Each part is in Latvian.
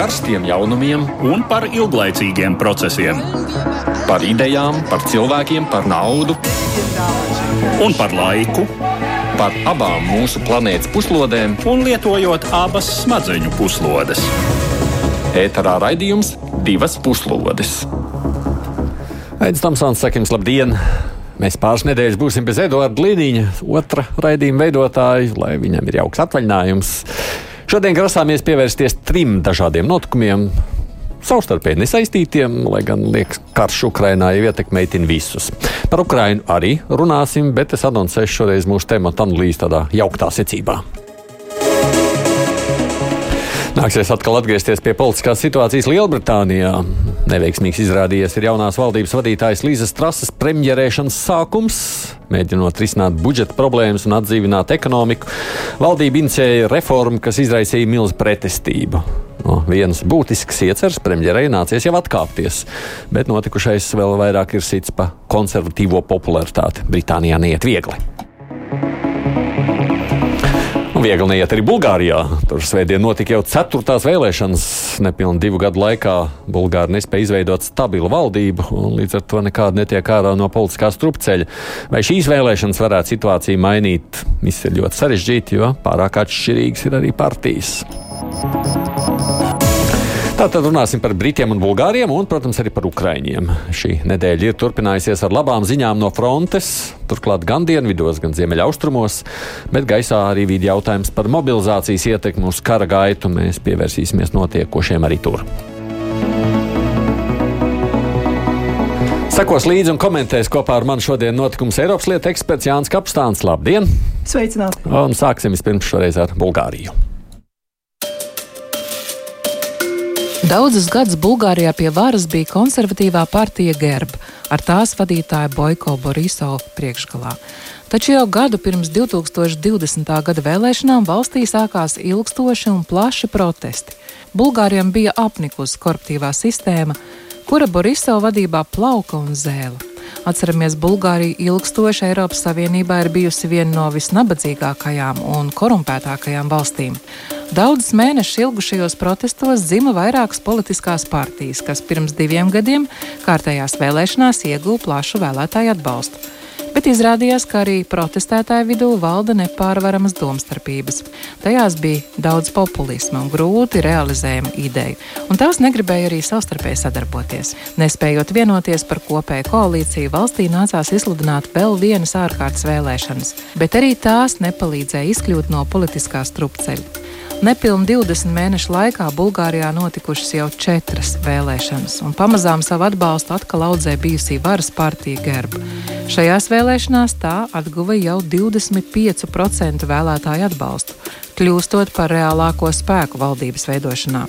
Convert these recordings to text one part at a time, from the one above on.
karstiem jaunumiem un par ilglaicīgiem procesiem. Par idejām, par cilvēkiem, par naudu un par laiku. Par abām mūsu planētas puslodēm, un lietojot abas smadzeņu puslodes. Ēterā raidījums divas puslodes. Aizsmeļamies, Tamsons, sakim, labdien! Mēs pāris nedēļas būsim bez Eduarda Līniņa, otra raidījuma veidotāja, lai viņam ir jauks atvaļinājums. Šodien grasāmies pievērsties trim dažādiem notikumiem. Savstarpēji nesaistītiem, lai gan liekas, karš Ukrainā jau ietekmē visus. Par Ukrainu arī runāsim, bet es anoncēšu šoreiz mūsu tematu analīzi tādā jauktā secībā. Nāksies atkal atgriezties pie politiskās situācijas Lielbritānijā. Neveiksmīgs izrādījies ir jaunās valdības vadītājas Līzes Trases premjerēšanas sākums. Mēģinot risināt budžeta problēmas un atdzīvināt ekonomiku, valdība inicēja reformu, kas izraisīja milzu pretestību. No vienas būtiskas ieceres premjerei nācies jau atkāpties, bet notikušais vēl vairāk ir sits pa konservatīvo popularitāti. Britānijā neiet viegli. Viegli neiet arī Bulgārijā. Tur svētdien notika jau ceturtās vēlēšanas. Nepilnīgi divu gadu laikā Bulgāri nespēja izveidot stabilu valdību, un līdz ar to nekāda netiek ārā no politiskā strupceļa. Vai šīs vēlēšanas varētu situāciju mainīt? Viss ir ļoti sarežģīti, jo pārāk atšķirīgas ir arī partijas. Tātad runāsim par Britiem un Bulgāriem un, protams, arī par Ukraiņiem. Šī nedēļa ir turpinājusies ar labām ziņām no frontes, turklāt gan dienvidos, gan ziemeļaustrumos, bet gaisā arī vīd jautājums par mobilizācijas ietekmi uz kara gaitu. Mēs pievērsīsimies notiekošiem arī tur. Sekos līdzi un komentēs kopā ar mani šodien notikums Eiropas lietu eksperts Jānis Kapstāns. Labdien! Sveicināti! Un sāksim vispirms šoreiz ar Bulgāriju. Daudzus gadus Bulgārijā pie varas bija konservatīvā partija Gerb ar tās vadītāju Boiko Borisovu priekšgalā. Taču jau gadu pirms 2020. gada vēlēšanām valstī sākās ilgstoši un plaši protesti. Bulgārijam bija apnikusi koruptīvā sistēma, kura Borisova vadībā plauka un zēla. Atceramies, Bulgārija ilgstoši Eiropas Savienībā ir bijusi viena no visnabadzīgākajām un korumpētākajām valstīm. Daudzus mēnešus ilgušajos protestos dzima vairākas politiskās partijas, kas pirms diviem gadiem kārtējās vēlēšanās ieguva plašu vēlētāju atbalstu bet izrādījās, ka arī protestētāju vidū valda nepārvaramas domstarpības. Tajās bija daudz populisma un grūti realizējama ideja, un tās negribēja arī savstarpēji sadarboties. Nespējot vienoties par kopēju koalīciju, valstī nācās izsludināt vēl vienas ārkārtas vēlēšanas, bet arī tās nepalīdzēja izkļūt no politiskā strupceļa. Nepilni 20 mēnešu laikā Bulgārijā notikušas jau četras vēlēšanas, un pamazām savu atbalstu atkal audzē bijusī varas partija Gerba. Šajās vēlēšanās tā atguva jau 25% vēlētāju atbalstu, kļūstot par reālāko spēku valdības veidošanā.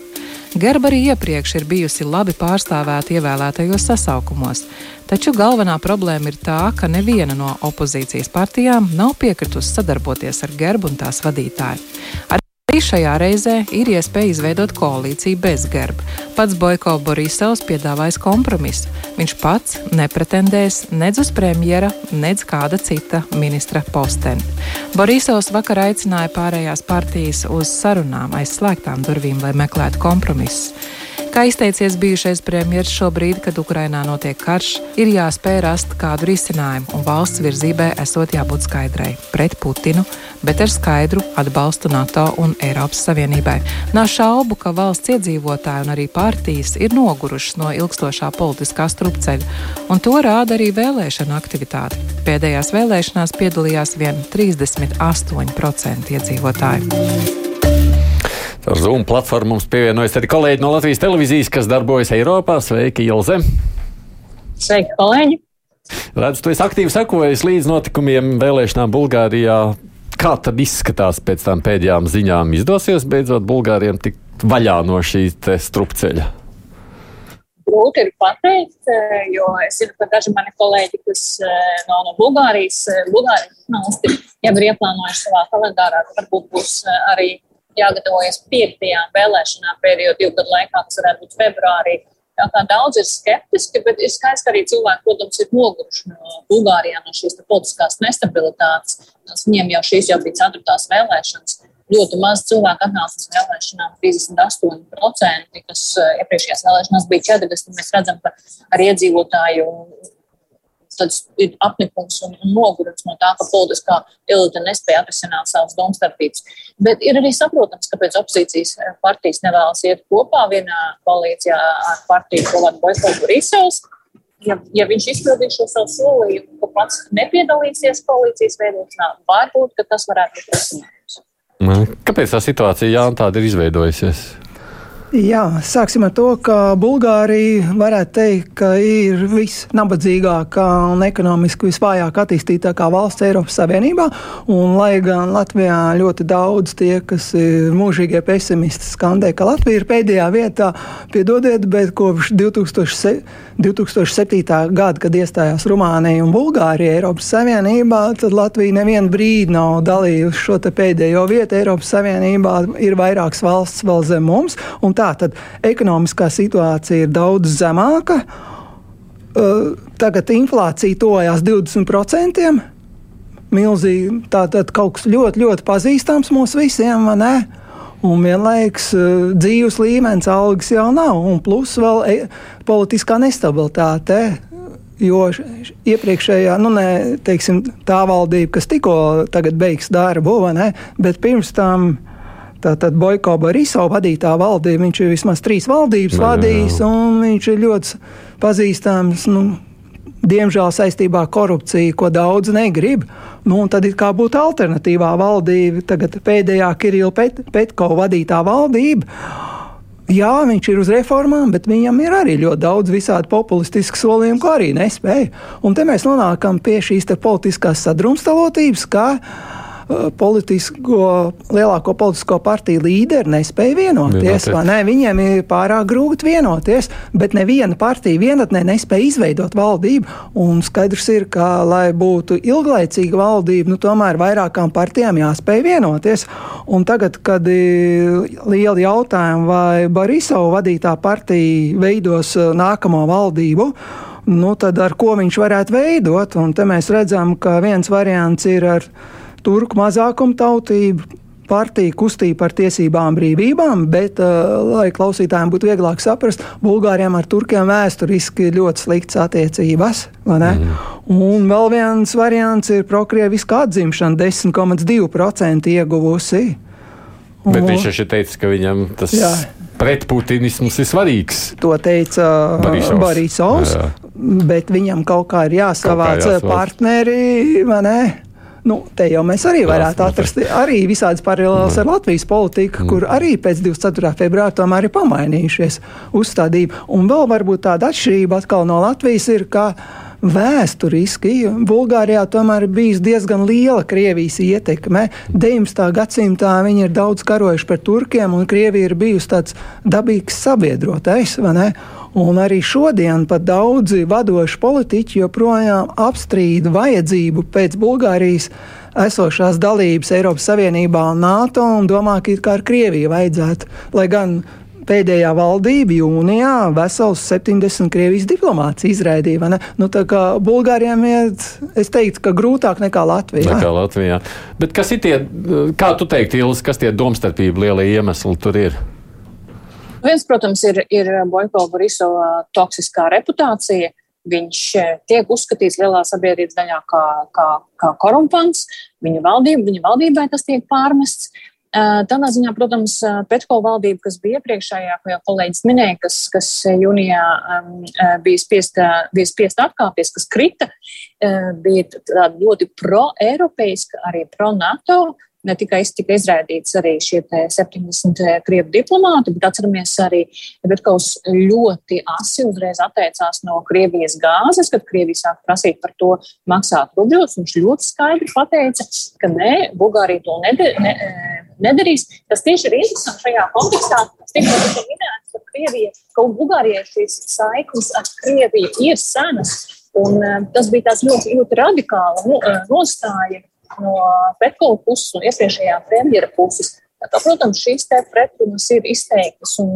Gerba arī iepriekš ir bijusi labi pārstāvēta ievēlētajos sasaukumos, taču galvenā problēma ir tā, ka neviena no opozīcijas partijām nav piekritusi sadarboties ar Gerbu un tās vadītāju. Ar šajā reizē ir iespēja izveidot koalīciju bez gerba. Pats Boiko Borisovs piedāvājis kompromisu. Viņš pats nepretendēs nedz uz premjera, nedz kāda cita ministra posteni. Borisovs vakar aicināja pārējās partijas uz sarunām aiz slēgtām durvīm, lai meklētu kompromisus. Kā izteicies bijušais premjerministrs šobrīd, kad Ukrainā notiek karš, ir jāspēj rast kādu risinājumu, un valsts virzībai esot jābūt skaidrai pret Putinu, bet ar skaidru atbalstu NATO un Eiropas Savienībai. Nav šaubu, ka valsts iedzīvotāji un arī partijas ir nogurušas no ilgstošā politiskā strupceļa, un to rāda arī vēlēšana aktivitāte. Pēdējās vēlēšanās piedalījās vien 38% iedzīvotāju. Ar Zoom platformu mums pievienojas arī kolēģi no Latvijas televīzijas, kas darbojas Eiropā. Sveiki, Ilze! Sveiki, kolēģi! Redzu, tu esi aktīvi sekojis līdz notikumiem vēlēšanām Bulgārijā. Kā tad izskatās pēc tam pēdējām ziņām? Izdosies beidzot Bulgāriem tikt vaļā no šīs strupceļa? Grūti ir pateikt, jo es zinu, ka daži mani kolēģi, kas eh, nav no Bulgārijas, eh, Bulgārijas valsti, jau ir ieplānojuši savā kalendārā, ka varbūt būs eh, arī jāgatavojas piektajām vēlēšanām pēdējo divu gadu laikā, kas varētu būt februārī. Tā kā daudz ir skeptiski, bet ir skaidrs, ka arī cilvēki, protams, ir noguruši no Bulgārijā no šīs politiskās nestabilitātes. Viņiem jau šīs jau bija ceturtās vēlēšanas. ļoti maz cilvēku atnāca uz vēlēšanām, 38%, kas iepriekšējās vēlēšanās bija 40%. Mēs redzam, ka ar iedzīvotāju tāds apnikums un, un nogurums no tā, ka politiskā elite nespēja atrisināt savas domstarpības. Bet ir arī saprotams, kāpēc opozīcijas partijas nevēlas iet kopā vienā koalīcijā ar partiju, ko vada Boiko Borisovs. Ja, ja viņš izpildīs šo savu solījumu, ka pats nepiedalīsies koalīcijas veidošanā, varbūt tas varētu būt risinājums. Kāpēc tā situācija Jānis tāda ir izveidojusies? Jā, sāksim ar to, ka Bulgārija varētu teikt, ka ir visnabadzīgākā un ekonomiski visvājāk attīstītākā valsts Eiropas Savienībā. Un, lai gan Latvijā ļoti daudz tie, kas ir mūžīgie pesimisti, skandē, ka Latvija ir pēdējā vietā, piedodiet, bet kopš 2007. 2007. gada, kad iestājās Rumānija un Bulgārija Eiropas Savienībā, tad Latvija nevienu brīdi nav dalījusi šo pēdējo vietu Eiropas Savienībā. Ir vairākas valsts vēl zem mums, un tā tad ekonomiskā situācija ir daudz zemāka. Uh, tagad inflācija tojās 20%. Milzīgi, tā tad kaut kas ļoti, ļoti pazīstams mums visiem, vai ne? Un vienlaikus uh, dzīves līmenis, algas jau nav, un plus vēl e politiskā nestabilitāte. Jo iepriekšējā, nu, ne, teiksim, tā valdība, kas tikko beigs darbu, ne, bet pirms tam tātad Boiko Boriso vadītā valdība, viņš ir vismaz trīs valdības vadījis, un viņš ir ļoti pazīstams. Nu, diemžēl saistībā ar korupciju, ko daudz negrib. Nu, tad ir kā būtu alternatīvā valdība, tagad pēdējā Kirila Pet Petko vadītā valdība. Jā, viņš ir uz reformām, bet viņam ir arī ļoti daudz visādi populistisku solījumu, ko arī nespēja. Un te mēs nonākam pie šīs politiskās sadrumstalotības, Eh, politisko, lielāko politisko partiju līderi nespēja vienoties. Ne? Viņiem ir pārāk grūti vienoties, bet neviena partija vienatnē nespēja izveidot valdību. Un skaidrs ir, ka, lai būtu ilglaicīga valdība, nu, tomēr vairākām partijām jāspēj vienoties. Un tagad, kad ir lieli jautājumi, vai Barisova vadītā partija veidos nākamo valdību, nu, tad ar ko viņš varētu veidot? Un te mēs redzam, ka viens variants ir ar turku mazākumtautību, partija kustība par tiesībām, brīvībām, bet, uh, lai klausītājiem būtu vieglāk saprast, Bulgāriem ar turkiem vēsturiski ir ļoti slikts attiecības. Mm. Un vēl viens variants ir prokrieviska atzimšana, 10,2% ieguvusi. Un, bet viņš jau teica, ka viņam tas. Jā. Pretputinisms ir svarīgs. To teica Borisovs, bet viņam kaut kā ir jāsavāc partneri, vai ne? Nu, te jau mēs arī varētu atrast arī visādas paralēlas ar Latvijas politiku, kur arī pēc 24. februāra tomēr ir pamainījušies uzstādījumi. Un vēl varbūt tāda atšķirība atkal no Latvijas ir, ka vēsturiski Bulgārijā tomēr ir bijusi diezgan liela Krievijas ietekme. 19. gadsimtā viņi ir daudz karojuši par turkiem, un Krievija ir bijusi tāds dabīgs sabiedrotais. Un arī šodien pat daudzi vadoši politiķi joprojām apstrīd vajadzību pēc Bulgārijas esošās dalības Eiropas Savienībā un NATO un domā, ka it kā ar Krieviju vajadzētu. Lai gan pēdējā valdība jūnijā vesels 70 Krievijas diplomāts izraidīja. Nu, tā kā Bulgāriem iet, es teiktu, ka grūtāk nekā Latvijā. Nekā Latvijā. Bet kas ir tie, kā tu teiktu, Ilis, kas tie domstarpību lielie iemesli tur ir? Viens, protams, ir, ir Boiko Borisova toksiskā reputācija. Viņš tiek uzskatīts lielā sabiedrības daļā kā, kā, kā korumpants. Viņa, valdība, viņa valdībai tas tiek pārmests. Tādā ziņā, protams, Petko valdība, kas bija iepriekšējā, ko jau kolēģis minēja, kas, kas jūnijā bija spiesta, bija spiesta atkāpties, kas krita, bija tāda ļoti pro-eiropeiska, arī pro-NATO ne tikai tika izraidīts arī šie 70 eh, krievu diplomāti, bet atceramies arī, ka Betkaus ļoti asi uzreiz atteicās no Krievijas gāzes, kad Krievija sāka prasīt par to maksāt rubļos. Viņš ļoti skaidri pateica, ka nē, Bulgārija to neder, ne, eh, nedarīs. Tas tieši ir interesanti šajā kontekstā. Tikko tika minēts, ka Krievija, ka Bulgārijai šīs saiknes ar Krieviju ir senas. Un, tas bija tāds ļoti, ļoti radikāls nu, nostāja no Petkova puses un iepriekšējā premjera puses. Tā protams, šīs pretrunas ir izteiktas un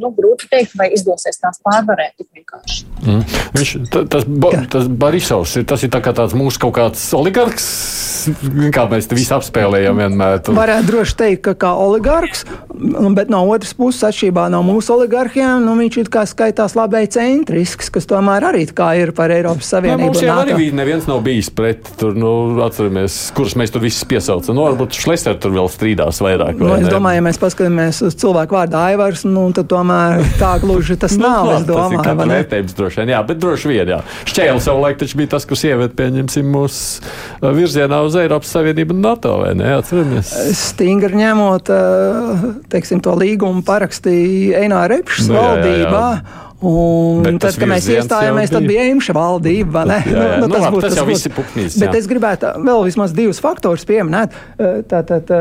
nu, grūti pateikt, vai izdosies tās pārvarēt tik vienkārši. Mm. Viņš, tas, ba, tas Barisovs ir, tas ir tā tāds mūsu kaut kāds oligarks, kā mēs te visi apspēlējam vienmēr. Tu... Varētu droši teikt, ka kā oligarks, bet no otras puses, atšķirībā no mūsu oligarhiem, nu, viņš ir kā skaitās labai centrisks, kas tomēr arī ir par Eiropas Savienību. Ja, mums jau arī bija, neviens nav bijis pret, tur, nu, atceramies, kurus mēs tur visus piesaucam. Nu, varbūt Šlesner tur vēl strīdās vairāk. Nu, es domāju, ja mēs paskatāmies uz cilvēku vārdu Aivars, nu, tad tomēr tā gluži tas nu, nav. es domāju, tas ir vērtējums droši vien, jā, bet droši vien, jā. Šķēle savulaik taču bija tas, kas ievērt, pieņemsim, mūsu uh, virzienā uz Eiropas Savienību un NATO, vai ne? Atceramies. Stingri ņemot, uh, teiksim, to līgumu parakstīja Einā Repšs nu, valdībā. Jā, jā. Un bet tad, kad mēs iestājāmies, tad bija Imša valdība. Jā, jā, nu, nu, tas, labi, tas jau viss ir pupnīs. Bet es gribētu vēl vismaz divus faktorus pieminēt. Tātad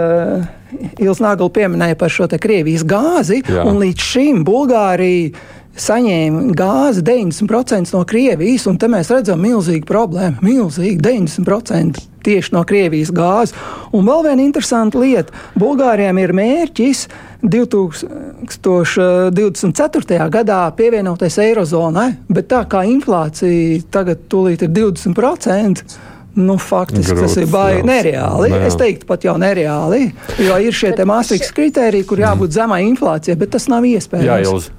Ils Nagla pieminēja par šo Krievijas gāzi, jā. un līdz šim Bulgārija saņēma gāzi 90% no Krievijas, un te mēs redzam milzīgu problēmu. Milzīgi 90% tieši no Krievijas gāzes. Un vēl viena interesanta lieta - Bulgārijam ir mērķis 2024. gadā pievienoties Eirozonai, bet tā kā inflācija tagad tūlīt ir 20%. Nu, faktiski Grūts, tas ir baigi nereāli. Jā. Es teiktu, pat jau nereāli. Jo ir šie mākslinieki kriteriji, kur jābūt zemai inflācijai, bet tas nav iespējams. Jā, Ilzi.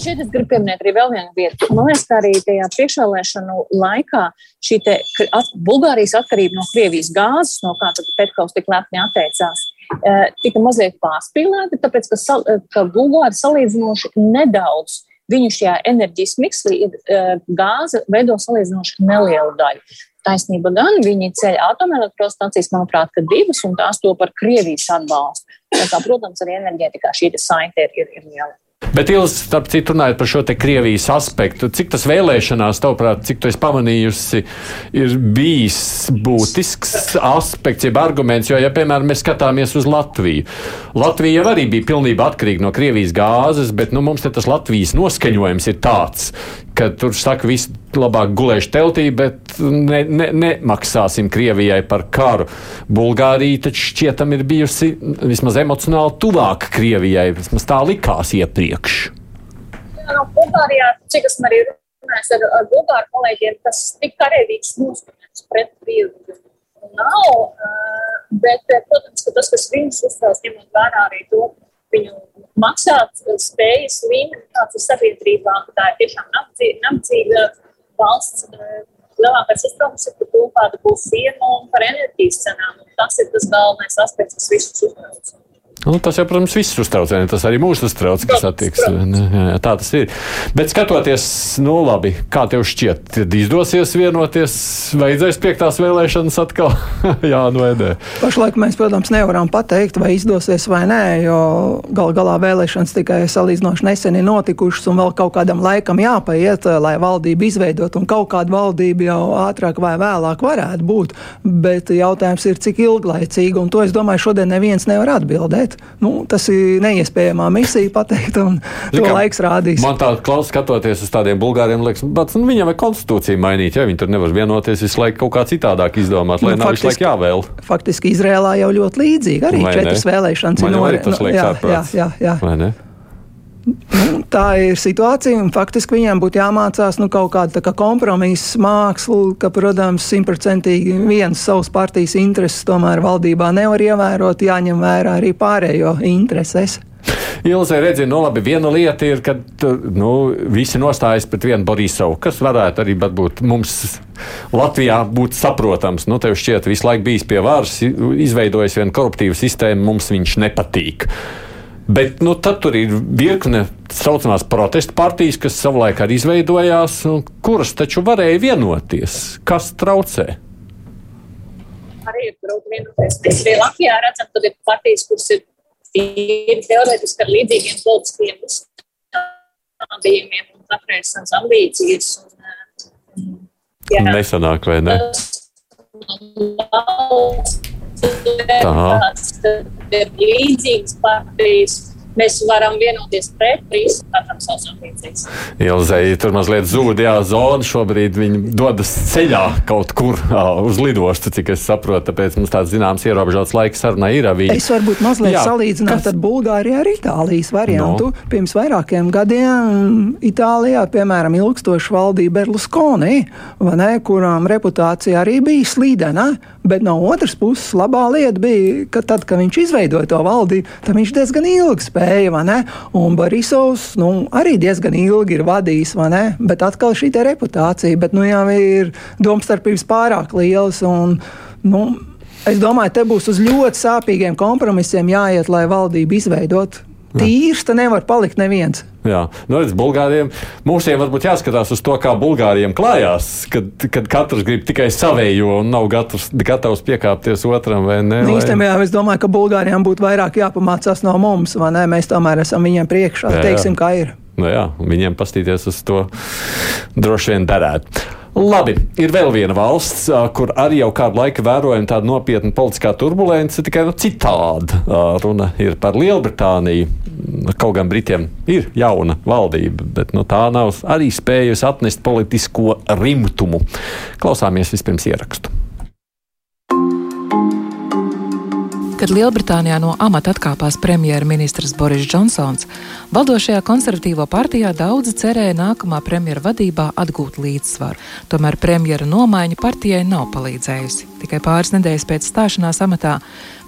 Šeit es gribu pieminēt arī vēl vienu vietu. Man liekas, ka arī tajā priekšvēlēšanu laikā šī at, Bulgārijas atkarība no Krievijas gāzes, no kā Petkaus tik lepni atteicās, eh, tika mazliet pārspīlēta, tāpēc, ka, sal, ka Bulgāri salīdzinoši nedaudz viņu šajā enerģijas mikslī ir eh, gāze veido salīdzinoši nelielu daļu. Taisnība gan viņi ceļ atomelektrostacijas, manuprāt, ka divas, un tās to par Krievijas atbalstu. Tā kā, protams, arī enerģētikā šī saite ir, ir, ir liela. Bet, Ilis, starp citu, runājot par šo Krievijas aspektu, cik tas vēlēšanās, tavuprāt, cik tu esi pamanījusi, ir bijis būtisks aspekts, jeb arguments, jo, ja, piemēram, mēs skatāmies uz Latviju, Latvija arī bija pilnībā atkarīga no Krievijas gāzes, bet nu, mums tas Latvijas noskaņojums ir tāds, ka tur saka, viss labāk gulēšu teltī, bet ne, ne, nemaksāsim Krievijai par karu. Bulgārija taču šķietam ir bijusi vismaz emocionāli tuvāka Krievijai, vismaz tā likās iepriekš. Jā, no Bulgārijā, cik es arī runāju ar, ar Bulgāru kolēģiem, tas tik karavīgs noskaņots pret Krievu nav, bet, protams, ka tas, kas viņus uztrauc, ņemot vērā arī to, viņu maksāt spējas līmeni, kāds ir sabiedrībā, tā ir tiešām nabadzīga, nabadzīga valsts. Lielākais uztraukums ir par to, kāda būs firma un par enerģijas cenām. Tas ir tas galvenais aspekts, kas visus uztrauc. Nu, tas jau, protams, viss uztrauc. Tas arī mūs uztrauc, kas attieksme. Tā tas ir. Bet skatoties, nu, labi, kā tev šķiet, tad izdosies vienoties, vajadzēs piektās vēlēšanas atkal? Jā, nu, vai Pašlaik mēs, protams, nevaram pateikt, vai izdosies vai nē, jo gal galā vēlēšanas tikai salīdzinoši nesen ir notikušas un vēl kaut kādam laikam jāpaiet, lai valdību izveidot, un kaut kāda valdība jau ātrāk vai vēlāk varētu būt. Bet jautājums ir, cik ilglaicīgi, un to es domāju, šodien neviens nevar atbildēt bet nu, tas ir neiespējamā misija pateikt, un to Zikā, laiks rādīs. Man tā klausās, skatoties uz tādiem bulgāriem, liekas, bet nu, viņam vajag konstitūciju mainīt, ja viņi tur nevar vienoties visu laiku kaut kā citādāk izdomāt, lai nu, nav faktiski, visu laiku jāvēl. Faktiski Izrēlā jau ļoti līdzīgi, arī Vai četras ne? vēlēšanas ir norisināts. Nu, tā ir situācija, un faktiski viņiem būtu jāmācās nu, kaut kāda kā kompromisa māksla, ka, protams, simtprocentīgi viens savas partijas intereses tomēr valdībā nevar ievērot, jāņem vērā arī pārējo intereses. Ilzē, redziet, nu, labi, viena lieta ir, ka nu, visi nostājas pret vienu Borisovu, kas varētu arī būt mums Latvijā būt saprotams. Nu, tev šķiet, visu laiku bijis pie varas, izveidojis vienu koruptīvu sistēmu, mums viņš nepatīk. Bet nu, tad tur ir virkne tā saucamās protesta partijas, kas savulaik arī izveidojās, kuras taču varēja vienoties. Kas traucē? Arī ir grūti vienoties. Mēs arī Latvijā redzam, ka ir partijas, kuras ir tīri teorētiski ar līdzīgiem politiskiem uzstādījumiem un katrai savas ambīcijas. Un, jā, Nesanāk, vai ne? Valsts ir līdzīgas partijas. Mēs varam vienoties pret visu, protams, savas ambīcijas. Ilzei tur mazliet zūd, jā, zona šobrīd viņi dodas ceļā kaut kur uz lidostu, cik es saprotu, tāpēc mums tāds zināms ierobežots laiks sarunai ir. Viņi... Es varbūt mazliet jā, salīdzināt kas... ar Bulgāriju ar Itālijas variantu. No. Pirms vairākiem gadiem Itālijā, piemēram, ilgstoši valdīja Berlusconi, ne, kurām reputācija arī bija slīdena, bet no otras puses labā lieta bija, ka tad, kad viņš izveidoja to valdību, tad viņš diezgan ilgi spēja, ne? Un Borisovs nu, arī diezgan ilgi ir vadījis, ne? Bet atkal šī reputācija, bet nu jau ir domstarpības pārāk lielas. Un, nu, Es domāju, te būs uz ļoti sāpīgiem kompromisiem jāiet, lai valdību izveidotu. Tīrs te nevar palikt neviens. Jā, nu, redz, Bulgāriem mūsiem varbūt jāskatās uz to, kā Bulgāriem klājās, kad, kad katrs grib tikai savējo un nav gatavs, gatavs piekāpties otram vai ne. Nu, īstenībā es domāju, ka Bulgāriem būtu vairāk jāpamācās no mums, vai ne? Mēs tomēr esam viņiem priekšā, jā, teiksim, kā ir. Nu, jā, viņiem pastīties uz to droši vien derētu. Labi, ir vēl viena valsts, kur arī jau kādu laiku vērojam tādu nopietnu politiskā turbulence, tikai nu, citādi. Runa ir par Lielbritāniju. Kaut gan Britiem ir jauna valdība, bet nu, tā nav arī spējusi atnest politisko rimtumu. Klausāmies vispirms ierakstu. Kad Lielbritānijā no amata atkāpās premjerministrs Boris Džonsons, valdošajā konservatīvo partijā daudzi cerēja nākamā premjera vadībā atgūt līdzsvaru. Tomēr premjera nomaiņa partijai nav palīdzējusi. Tikai pāris nedēļas pēc stāšanās amatā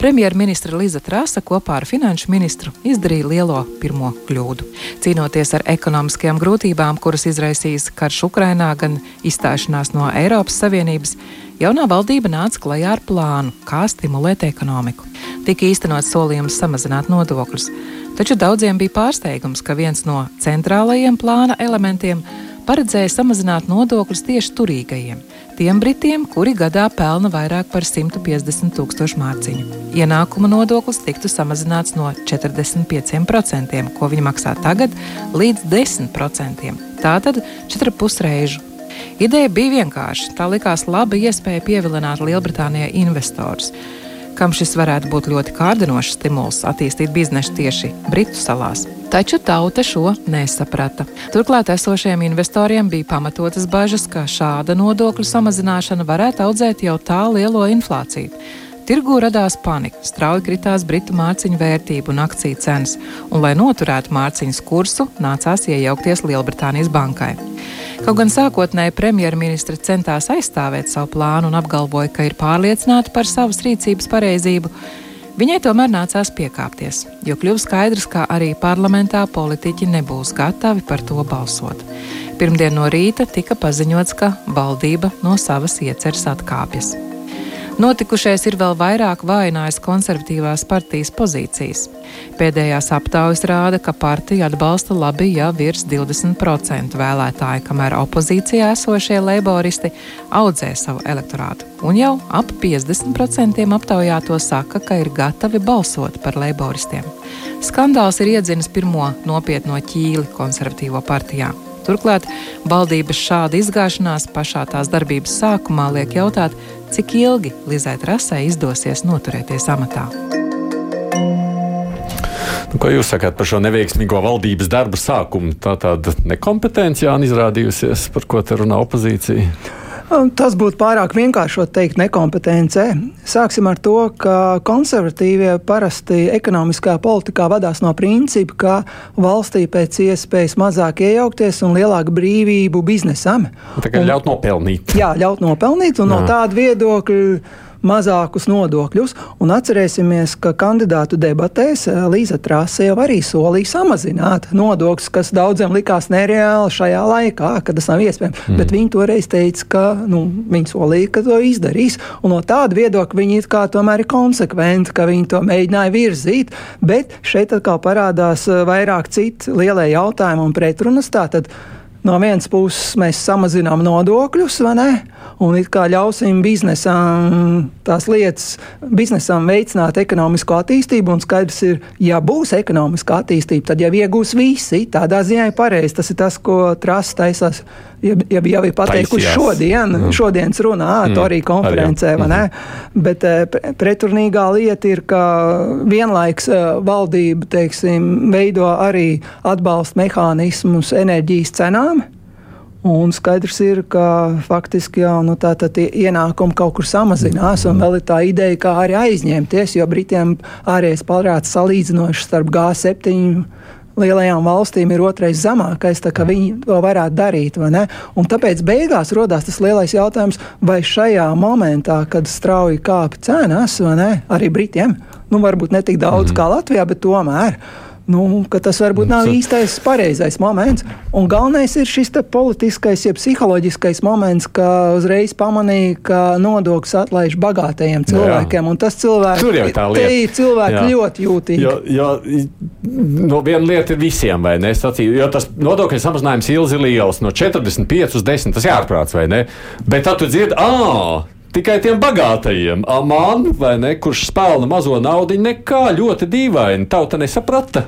premjerministra Liza Trasa kopā ar finanšu ministru izdarīja lielo pirmo kļūdu. Cīnoties ar ekonomiskajām grūtībām, kuras izraisīs karš Ukrainā, gan izstāšanās no Eiropas Savienības, jaunā valdība nāca klajā ar plānu, kā stimulēt ekonomiku. Tika īstenots solījums samazināt nodokļus, taču daudziem bija pārsteigums, ka viens no centrālajiem plāna elementiem paredzēja samazināt nodokļus tieši turīgajiem, tiem britiem, kuri gadā pelna vairāk par 150 tūkstošu mārciņu. Ienākuma nodoklis tiktu samazināts no 45%, ko viņi maksā tagad, līdz 10%. Tātad 4,5 reižu Ideja bija vienkārša. Tā likās laba iespēja pievilināt Lielbritānijai investorus, kam šis varētu būt ļoti kārdinošs stimuls attīstīt biznesu tieši Britu salās. Taču tauta šo nesaprata. Turklāt esošiem investoriem bija pamatotas bažas, ka šāda nodokļu samazināšana varētu audzēt jau tā lielo inflāciju. Tirgū radās panika, strauji kritās britu mārciņu vērtība un akciju cenas, un, lai noturētu mārciņas kursu, nācās iejaukties Lielbritānijas bankai. Kaut gan sākotnēji premjerministra centās aizstāvēt savu plānu un apgalvoja, ka ir pārliecināta par savas rīcības pareizību, viņai tomēr nācās piekāpties, jo kļuva skaidrs, ka arī parlamentā politiķi nebūs gatavi par to balsot. Pirmdien no rīta tika paziņots, ka valdība no savas ieceres atkāpjas. Notikušais ir vēl vairāk vājinājis konservatīvās partijas pozīcijas. Pēdējās aptaujas rāda, ka partija atbalsta labi jau virs 20% vēlētāju, kamēr opozīcijā esošie leiboristi audzē savu elektorātu. Un jau ap 50% aptaujāto saka, ka ir gatavi balsot par leiboristiem. Skandāls ir iedzinis pirmo nopietno ķīli konservatīvo partijā. Turklāt valdības šāda izgāšanās pašā tās darbības sākumā liek jautāt, cik ilgi Lizai Trasai izdosies noturēties amatā. Nu, ko jūs sakāt par šo neveiksmīgo valdības darbu sākumu? Tā tāda nekompetence Jānis izrādījusies, par ko te runā opozīcija. Tas būtu pārāk vienkāršot teikt nekompetencē. Sāksim ar to, ka konservatīvie parasti ekonomiskā politikā vadās no principa, ka valstī pēc iespējas mazāk iejaukties un lielāku brīvību biznesam. Tā kā ļaut nopelnīt. Jā, ļaut nopelnīt un Jā. no tāda viedokļa mazākus nodokļus. Un atcerēsimies, ka kandidātu debatēs eh, Līza Trāse jau arī solīja samazināt nodokļus, kas daudziem likās nereāli šajā laikā, kad tas nav iespējams. Mm. Bet viņi toreiz teica, ka nu, viņi solīja, ka to izdarīs. Un no tāda viedokļa viņi tomēr ir konsekventi, ka viņi to mēģināja virzīt. Bet šeit atkal parādās eh, vairāk citu lielie jautājumi un pretrunas. Tātad, no vienas puses mēs samazinām nodokļus, vai ne? Un it kā ļausim biznesam tās lietas, biznesam veicināt ekonomisko attīstību, un skaidrs ir, ja būs ekonomiska attīstība, tad jau iegūs visi. Tādā ziņā ir pareizi. Tas ir tas, ko Trust taisās, ja, ja jau ir Taisījās. šodien, mm. šodienas runā, mm. to arī konferencē, vai ne? Bet eh, pre- preturnīgā lieta ir, ka vienlaiks eh, valdība, teiksim, veido arī atbalsta mehānismus enerģijas cenām. Un skaidrs ir, ka faktiski jau nu, tā, tā, ienākumi kaut kur samazinās, un vēl ir tā ideja, kā arī aizņemties, jo Britiem ārējais pārāds salīdzinoši starp G7 lielajām valstīm ir otrais zemākais, tā kā viņi to varētu darīt. tāpēc beigās rodās tas lielais jautājums, vai šajā momentā, kad strauji kāpa cenas, arī Britiem, nu varbūt ne tik daudz mm. kā Latvijā, bet tomēr. Nu, ka tas varbūt nav īstais, pareizais moments. Un galvenais ir šis politiskais, ja psiholoģiskais moments, ka uzreiz pamanīja, ka nodoklis atlaiž bagātajiem cilvēkiem. Un tas cilvēks, Tur jau tā lieta. ir cilvēki Jā. ļoti jūtīgi. Jo, jo no viena lieta ir visiem, vai ne? Es Sacīju, jo tas nodokļu samazinājums ilgi liels, no 45 uz 10. Tas jāatprāts, vai ne? Bet tad tu dzirdi, ah! Tikai tiem bagātajiem, Amānu, vai ne, kurš spēlna mazo naudu, nekā ļoti dīvaini. Tauta nesaprata.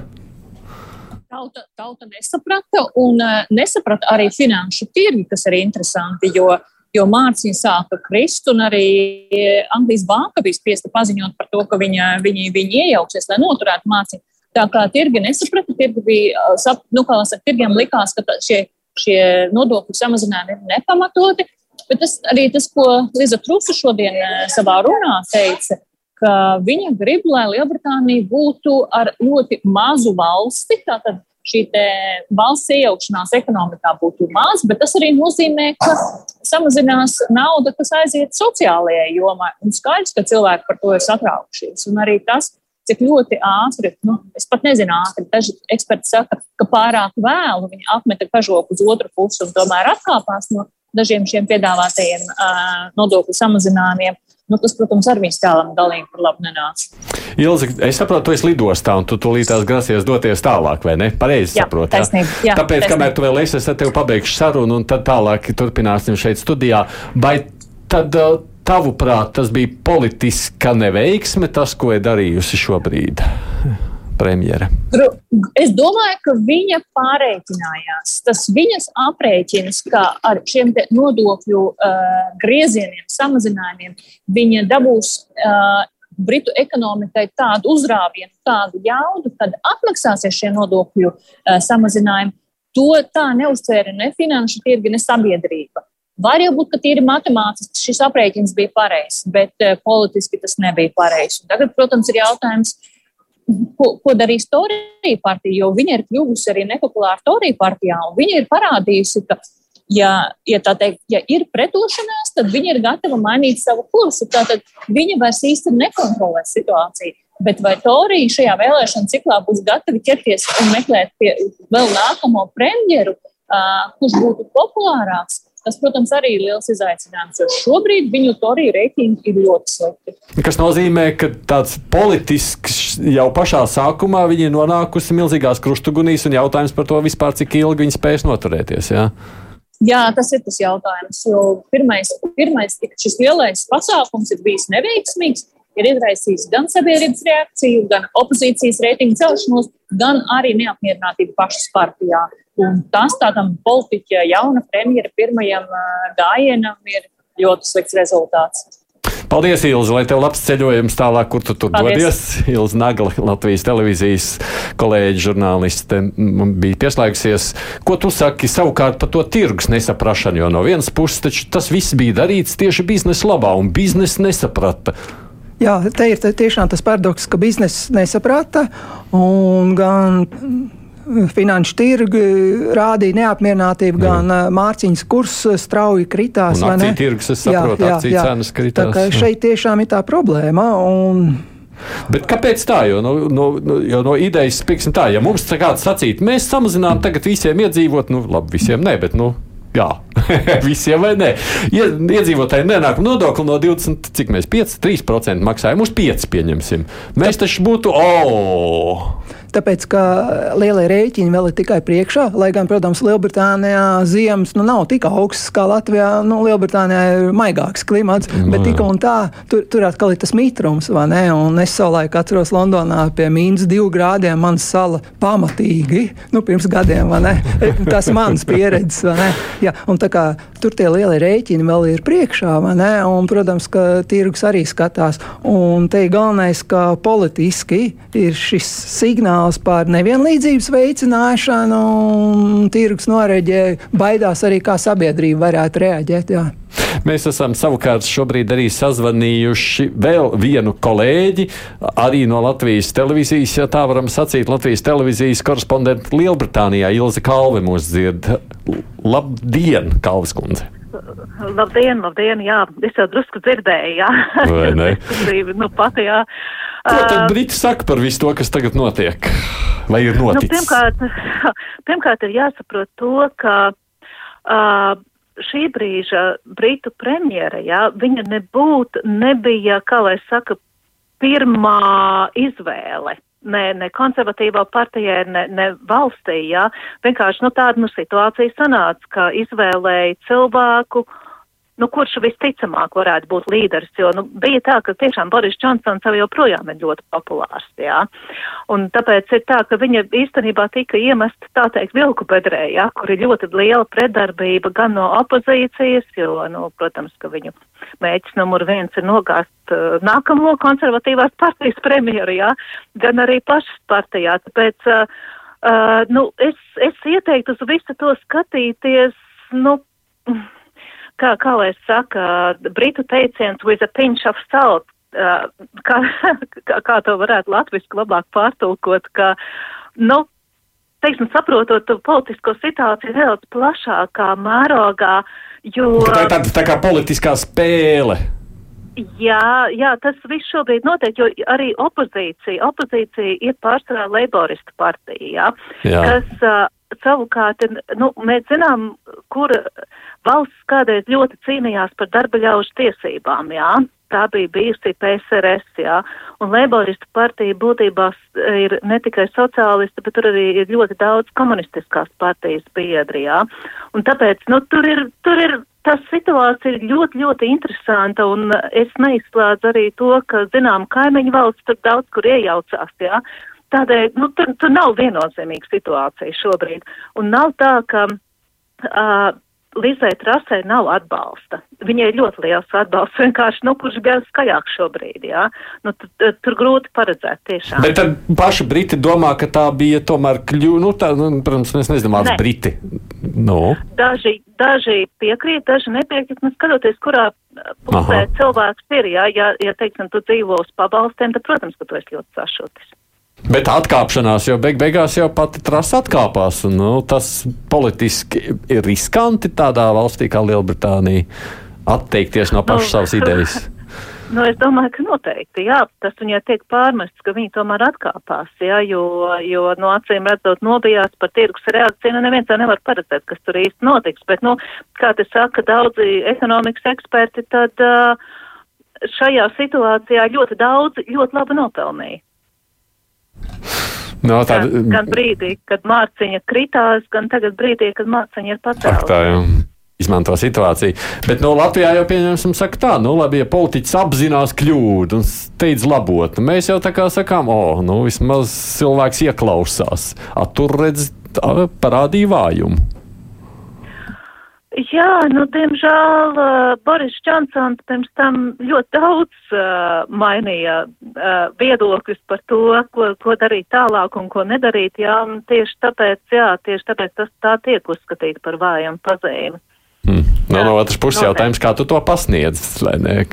Tauta, tauta nesaprata, un uh, nesaprata arī finanšu tirgi, kas ir interesanti, jo, jo mārciņa sāka krist, un arī eh, Anglijas banka bija spiesta paziņot par to, ka viņa, viņi, viņi iejauksies, lai noturētu mārciņu. Tā kā tirgi nesaprata, tirgi bija, uh, sap, nu, kā saka, tirgiem likās, ka tā- šie, šie nodokļu samazinājumi ir nepamatoti, bet tas arī tas, ko Liza Trusa šodien eh, savā runā teica, ka viņa grib, lai Lielbritānija būtu ar ļoti mazu valsti. Tātad šī valsts iejaukšanās ekonomikā būtu maz, bet tas arī nozīmē, ka samazinās nauda, kas aiziet sociālajai jomai. Un skaidrs, ka cilvēki par to ir satraukušies. Un arī tas, cik ļoti ātri, nu, es pat nezinu, ātri, daži eksperti saka, ka pārāk vēlu viņi apmeta kažoku uz otru pusi un tomēr atkāpās no dažiem šiem piedāvātajiem nodokļu samazinājumiem. Nu, tas, protams, arī tēlam galīgi par labu nenāca. Ilzi, es saprotu, tu esi lidostā un tu tūlītās grasies doties tālāk, vai ne? Pareizi saprotu. taisnība. Jā, Tāpēc, taisnība. kamēr tu vēl esi, es ar tevi pabeigšu sarunu un tad tālāk turpināsim šeit studijā. Vai tad, tavuprāt, tas bija politiska neveiksme, tas, ko ir darījusi šobrīd premjera? Es domāju, ka viņa pārreikinājās. Tas viņas aprēķins, ka ar šiem nodokļu uh, griezieniem, samazinājumiem, viņa dabūs uh, Britu ekonomikai tādu uzrāvienu, tādu jaudu, kad atmaksāsies šie nodokļu uh, samazinājumi. To tā neuztvēra ne finanšu tirgi, ne sabiedrība. Var jau būt, ka tīri matemātiski šis aprēķins bija pareizs, bet uh, politiski tas nebija pareizs. Tagad, protams, ir jautājums, ko, ko darīs Torija partija, jo viņa ir kļuvusi arī nepopulāra Torija partijā, viņa ir parādījusi, ka, ja, ja teikt, ja ir pretošanās, tad viņa ir gatava mainīt savu kursu. Tātad viņa vairs īsti nekontrolē situāciju. Bet vai Torija šajā vēlēšana ciklā būs gatavi ķerties un meklēt pie vēl nākamo premjeru, uh, kurš būtu populārāks? Tas, protams, arī ir liels izaicinājums, jo šobrīd viņu Torija reitingi ir ļoti slikti. Kas nozīmē, ka tāds politisks jau pašā sākumā viņi ir nonākusi milzīgās krustugunīs un jautājums par to vispār, cik ilgi viņi spēs noturēties. Jā? Jā, tas ir tas jautājums. Pirmais, pirmais tik- šis lielais pasākums ir bijis neveiksmīgs. Ir izraisījis gan sabiedrības reakciju, gan opozīcijas reitingu celšanos, gan arī neapmierinātību pašas partijā. Un tas tādam politiķa, jauna premjera pirmajam gājienam ir ļoti slikts rezultāts. Paldies, Ilzi, lai tev labs ceļojums tālāk, kur tu tur dodies. Ilzi Nagla, Latvijas televīzijas kolēģi, žurnāliste, bija pieslēgusies. Ko tu saki savukārt par to tirgus nesaprašanu? Jo no vienas puses taču tas viss bija darīts tieši biznesa labā, un biznesa nesaprata. Jā, te ir tiešām tas paradoks, ka biznesa nesaprata un gan. mm, Finanšu tirgi rādīja neapmierinātību, gan uh, mārciņas kurs strauji kritās. Akciju tirgus, es saprotu, akciju cenas kritās, Tā kā jā. šeit tiešām ir tā problēma. Un, Bet kāpēc tā? Jo no, no, jo no idejas, pieksim tā, ja mums tā kāds sacītu, mēs samazinām tagad visiem iedzīvot, nu, labi, visiem ne, bet, nu, jā, visiem vai. Ie, iedzīvotāji nenāk nodokli no 20, cik mēs 5, 3% maksājam, uz 5 pieņemsim. Mēs taču būtu, o, tāpēc, ka lielie rēķini vēl ir tikai priekšā, lai gan, protams, Lielbritānijā ziemas nu, nav tik augstas kā Latvijā. Nu, Lielbritānijā ir maigāks klimats, no, bet tik un tā, tur, tur atkal ir tas mitrums, es savulaik atceros Londonā pie mīnus divu grādiem, man sala pamatīgi, nu, pirms gadiem? Tas mans pieredzes, tā kā tur tie lielie rēķini vēl ir priekšā? Un, protams, ka tirgus arī skatās. Un te ir galvenais, ka politiski ir šis signāls par nevienlīdzības veicināšanu, un tirgus noreģē, baidās arī, kā sabiedrība varētu reaģēt. Jā. Mēs esam savukārt šobrīd arī sazvanījuši vēl vienu kolēģi, arī no Latvijas televīzijas, ja tā varam sacīt, Latvijas televīzijas korespondentu Lielbritānijā, Ilze Kalve mūs dzird. Labdien, Kalvas kundze! Labdien, labdien, jā, es jau drusku dzirdēju, jā. Vai ne? nu, pat, jā. Ko tad Briti saka par visu to, kas tagad notiek? Vai ir Nu, noticis? pirmkārt, pirmkārt, ir jāsaprot to, ka uh, šī brīža Britu premjera, jā, viņa nebūtu, nebija, kā lai saka, pirmā izvēle. Ne, ne konservatīvā partijai, ne, ne valstī, jā. Vienkārši, nu, tāda, nu, situācija sanāca, ka izvēlēja cilvēku, nu, kurš visticamāk varētu būt līderis, jo, nu, bija tā, ka tiešām Boris Džonsons jau joprojām ir ļoti populārs, jā. Un tāpēc ir tā, ka viņa īstenībā tika iemest, tā teikt, vilku bedrē, jā, kur ir ļoti liela predarbība gan no opozīcijas, jo, nu, protams, ka viņu mēģis numur viens ir nogāzt uh, nākamo konservatīvās partijas premjeru, jā, gan arī pašas partijā. Tāpēc, uh, uh, nu, es, es ieteiktu uz visu to skatīties, nu, kā, kā lai saka, britu teiciens with a pinch of salt, uh, kā, kā, kā to varētu latviski labāk pārtulkot, ka, nu, teiksim, saprotot to politisko situāciju nedaudz plašākā mērogā, jo. Tā ir tāda tā kā politiskā spēle. Jā, jā, tas viss šobrīd notiek, jo arī opozīcija, opozīcija ir pārsvarā leiboristu partija, jā, Jā. kas uh, savukārt, nu, mēs zinām, kur valsts kādreiz ļoti cīnījās par darba ļaužu tiesībām, jā. Tā bija bijusi PSRS, jā, un Leiboristu partija būtībā ir ne tikai sociālisti, bet tur arī ir ļoti daudz komunistiskās partijas biedri, jā. Un tāpēc, nu, tur ir, tur ir, tā situācija ir ļoti, ļoti interesanta, un es neizslēdzu arī to, ka, zinām, kaimiņu valsts tur daudz kur iejaucās, jā. Tādēļ, nu, tur, tur nav viennozīmīga situācija šobrīd, un nav tā, ka. Uh, Lizai Trasē nav atbalsta. Viņai ir ļoti liels atbalsts, vienkārši, nu, kurš bija skaļāk šobrīd, jā. Nu, tu- tu- tur grūti paredzēt tiešām. Bet tad paši Briti domā, ka tā bija tomēr kļūda. Nu, tā, nu, protams, mēs nezinām, kāds Nē. Briti. Nu, Daži, daži piekrīt, daži nepiekrīt, nu, skatoties, kurā pusē Aha. cilvēks ir, jā, ja, ja, teiksim, tu dzīvo uz pabalstiem, tad, protams, ka tu esi ļoti sašutis. Bet atkāpšanās jau beig beigās jau pati trasa atkāpās. Un, nu, tas politiski ir riskanti tādā valstī kā Lielbritānija atteikties no pašas Nu, savas idejas. Nu, es domāju, ka noteikti, jā, tas viņai tiek pārmests, ka viņi tomēr atkāpās, jā, jo, jo no acīm redzot nobijās par tirgus reakciju, nu neviens jau nevar paredzēt, kas tur īsti notiks, bet, nu, kā te saka daudzi ekonomikas eksperti, tad uh, šajā situācijā ļoti daudz, ļoti labi nopelnīja. No, Gan, tāda, gan brīdī, kad mārciņa kritās, gan tagad brīdī, kad mārciņa ir jau izmanto situāciju. Bet no Latvijā jau pieņemsim, saka tā, nu labi, ja politiķis apzinās kļūdu un steidz labot, nu, mēs jau tā kā sakām, o, nu vismaz cilvēks ieklausās. A, tur redz, tā, parādīja vājumu. Jā, nu, diemžēl uh, Boris Džonsons pirms tam ļoti daudz uh, mainīja uh, viedokļus par to, ko, ko darīt tālāk un ko nedarīt. Jā, un tieši tāpēc, jā, tieši tāpēc tas tā tiek uzskatīta par vājam pazīmi. Hmm. No, Jā, no otras puses jautājums, kā tu to pasniedz, ne?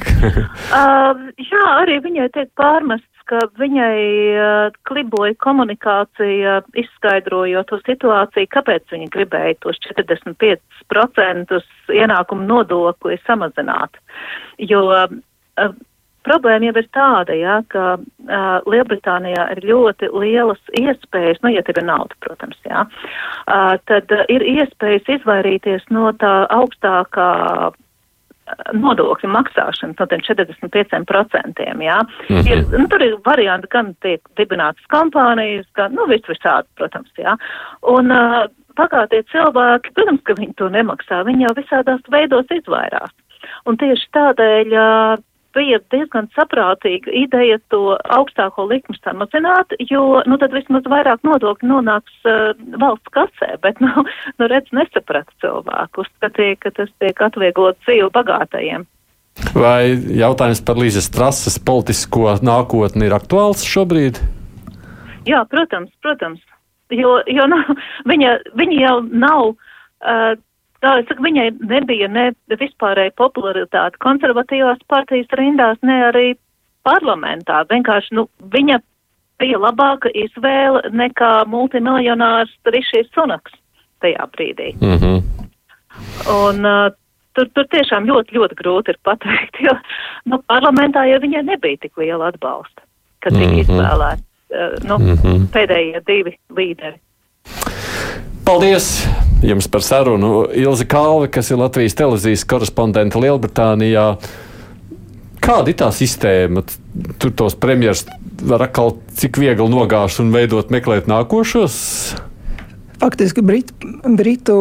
Uh, jā, arī viņai tiek pārmests, ka viņai uh, kliboja komunikācija, izskaidrojot to situāciju, kāpēc viņa gribēja tos 45% ienākumu nodokli samazināt. Jo uh, problēma jau ir tāda, jā, ka uh, Lielbritānijā ir ļoti lielas iespējas, nu, ja tev ir nauda, protams, jā, uh, tad uh, ir iespējas izvairīties no tā augstākā nodokļu maksāšanas no tiem 45%. Jā. Mhm. Ir, nu, tur ir varianti, gan tiek dibinātas kompānijas, gan, nu, viss visādi, protams, jā. Un uh, pagātie cilvēki, protams, ka viņi to nemaksā, viņi jau visādās veidos izvairās. Un tieši tādēļ uh, bija diezgan saprātīga ideja to augstāko likmi samazināt, jo, nu, tad vismaz vairāk nodokļu nonāks uh, valsts kasē, bet, nu, nu redz, nesaprata cilvēku, uzskatīja, ka tas tiek atvieglot dzīvi bagātajiem. Vai jautājums par Līzes trases politisko nākotni ir aktuāls šobrīd? Jā, protams, protams. Jo, jo nu, viņa, viņa jau nav. Uh, Tā saku, viņai nebija ne vispārēja popularitāte konservatīvās partijas rindās, ne arī parlamentā. Vienkārši, nu, viņa bija labāka izvēle nekā multimiljonārs Rišīs Sunaks tajā brīdī. Mm -hmm. Un uh, tur, tur tiešām ļoti, ļoti grūti ir pateikt, jo, nu, parlamentā jau viņai nebija tik liela atbalsta, kad tika Mhm. izvēlēti, uh, nu, Mhm. pēdējie divi līderi. Paldies jums par sarunu. Ilzi Kalve, kas ir Latvijas televīzijas korespondente Lielbritānijā. Kāda ir tā sistēma? Tur tos premjerministrs var atkal cik viegli nogāzt un veidot, meklēt nākošos? Faktiski Brit, Britu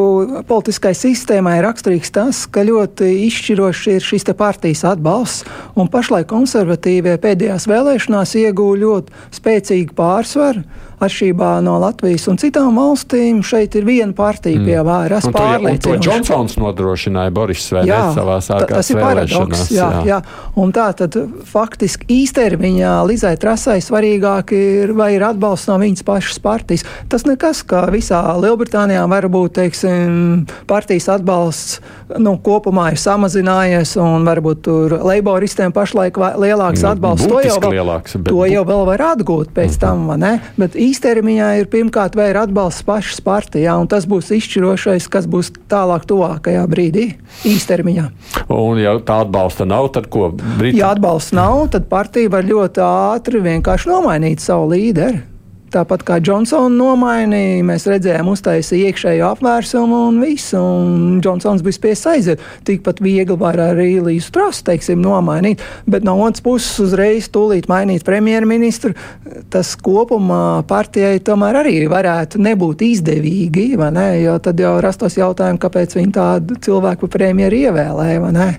politiskai sistēmai ir raksturīgs tas, ka ļoti izšķirošs ir šis partijas atbalsts. Un pašlaik konservatīvie pēdējās vēlēšanās iegūta ļoti spēcīgu pārsvaru. Atšķirībā no Latvijas un citām valstīm, šeit ir viena partija pie vāras Un to, un to. Džonsons nodrošināja Boris ne savā ta- tas ir paradoks. Jā, jā. Jā. Un tā tad faktiski īstermiņā Lizai Trasai svarīgāk ir, vai ir atbalsts no viņas pašas partijas. Tas nekas, ka visā Lielbritānijā var būt, teiksim, partijas atbalsts nu, kopumā ir samazinājies, un varbūt tur leiboristiem pašlaik lielāks Nu, atbalsts. To jau, lielāks, to jau vēl var atgūt pēc tam, vai ne? Bet īstermiņā ir pirmkārt, vai ir atbalsts pašas partijā, un tas būs izšķirošais, kas būs tālāk, tuvākajā brīdī, īstermiņā. Un, ja tā atbalsta nav, tad ko? Briti? Ja atbalsts nav, tad partija var ļoti ātri vienkārši nomainīt savu līderi. Tāpat kā Džonsons nomainīja, mēs redzējām, uztaisīja iekšējo apvērsumu un visu. Un Džonsons bija spiests aiziet. Tikpat viegli var arī Līsu Trastu, teiksim, nomainīt. Bet no otras puses, uzreiz tūlīt mainīt premjerministru, tas kopumā partijai tomēr arī varētu nebūt izdevīgi. Ne? Jo tad jau rastos jautājumi, kāpēc viņi tādu cilvēku premjeru ievēlēja.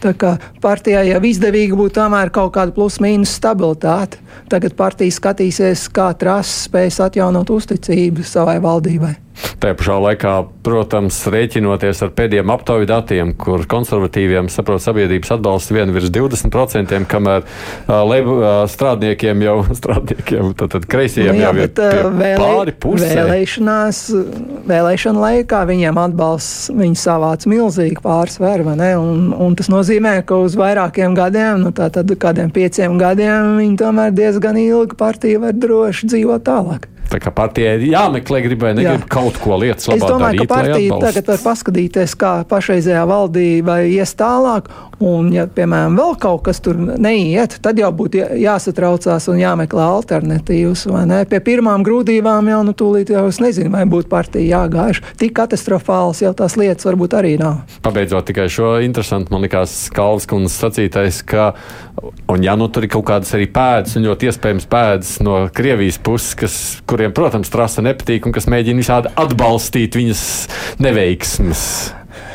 Tā kā partijai jau izdevīgi būtu tomēr kaut kāda plus-mínus stabilitāte. Tagad partija skatīsies, kā trases spēs atjaunot uzticību savai valdībai. Tajā pašā laikā, protams, rēķinoties ar pēdējiem aptauju datiem, kur konservatīviem, saprot, sabiedrības atbalsts vien virs 20%, kamēr uh, lebu, uh, strādniekiem jau, strādniekiem, tad, tad kreisajiem Nu jā, jau ir bet, uh, pie vēlē, pāri pusē. vēlēšanās, vēlēšana laikā viņiem atbalsts, viņi savāc milzīgu pārsvaru, vai ne? Un, un tas nozīmē, ka uz vairākiem gadiem, nu tā tad kādiem pieciem gadiem, viņi tomēr diezgan ilgi partija var droši dzīvot tālāk. Tā kā partijai ir jāmeklē, grib vai negrib Jā. kaut ko lietas Es labā domāju, darīt, ka partija tagad var paskatīties, kā pašreizējā valdība ies tālāk. Un, ja, piemēram, vēl kaut kas tur neiet, tad jau būtu jā- jāsatraucās un jāmeklē alternatīvas. Pie pirmām grūtībām jau nu, tūlīt jau es nezinu, vai būtu partija jāgāž. Tik katastrofāls jau tās lietas varbūt arī nav. Pabeidzot tikai šo interesantu, man likās Kalvas kundzes sacītais, ka, un ja nu tur ir kaut kādas arī pēdas, un ļoti iespējams pēdas no Krievijas puses, kas, kuriem, protams, trasa nepatīk un kas mēģina visādi atbalstīt viņas neveiksmes,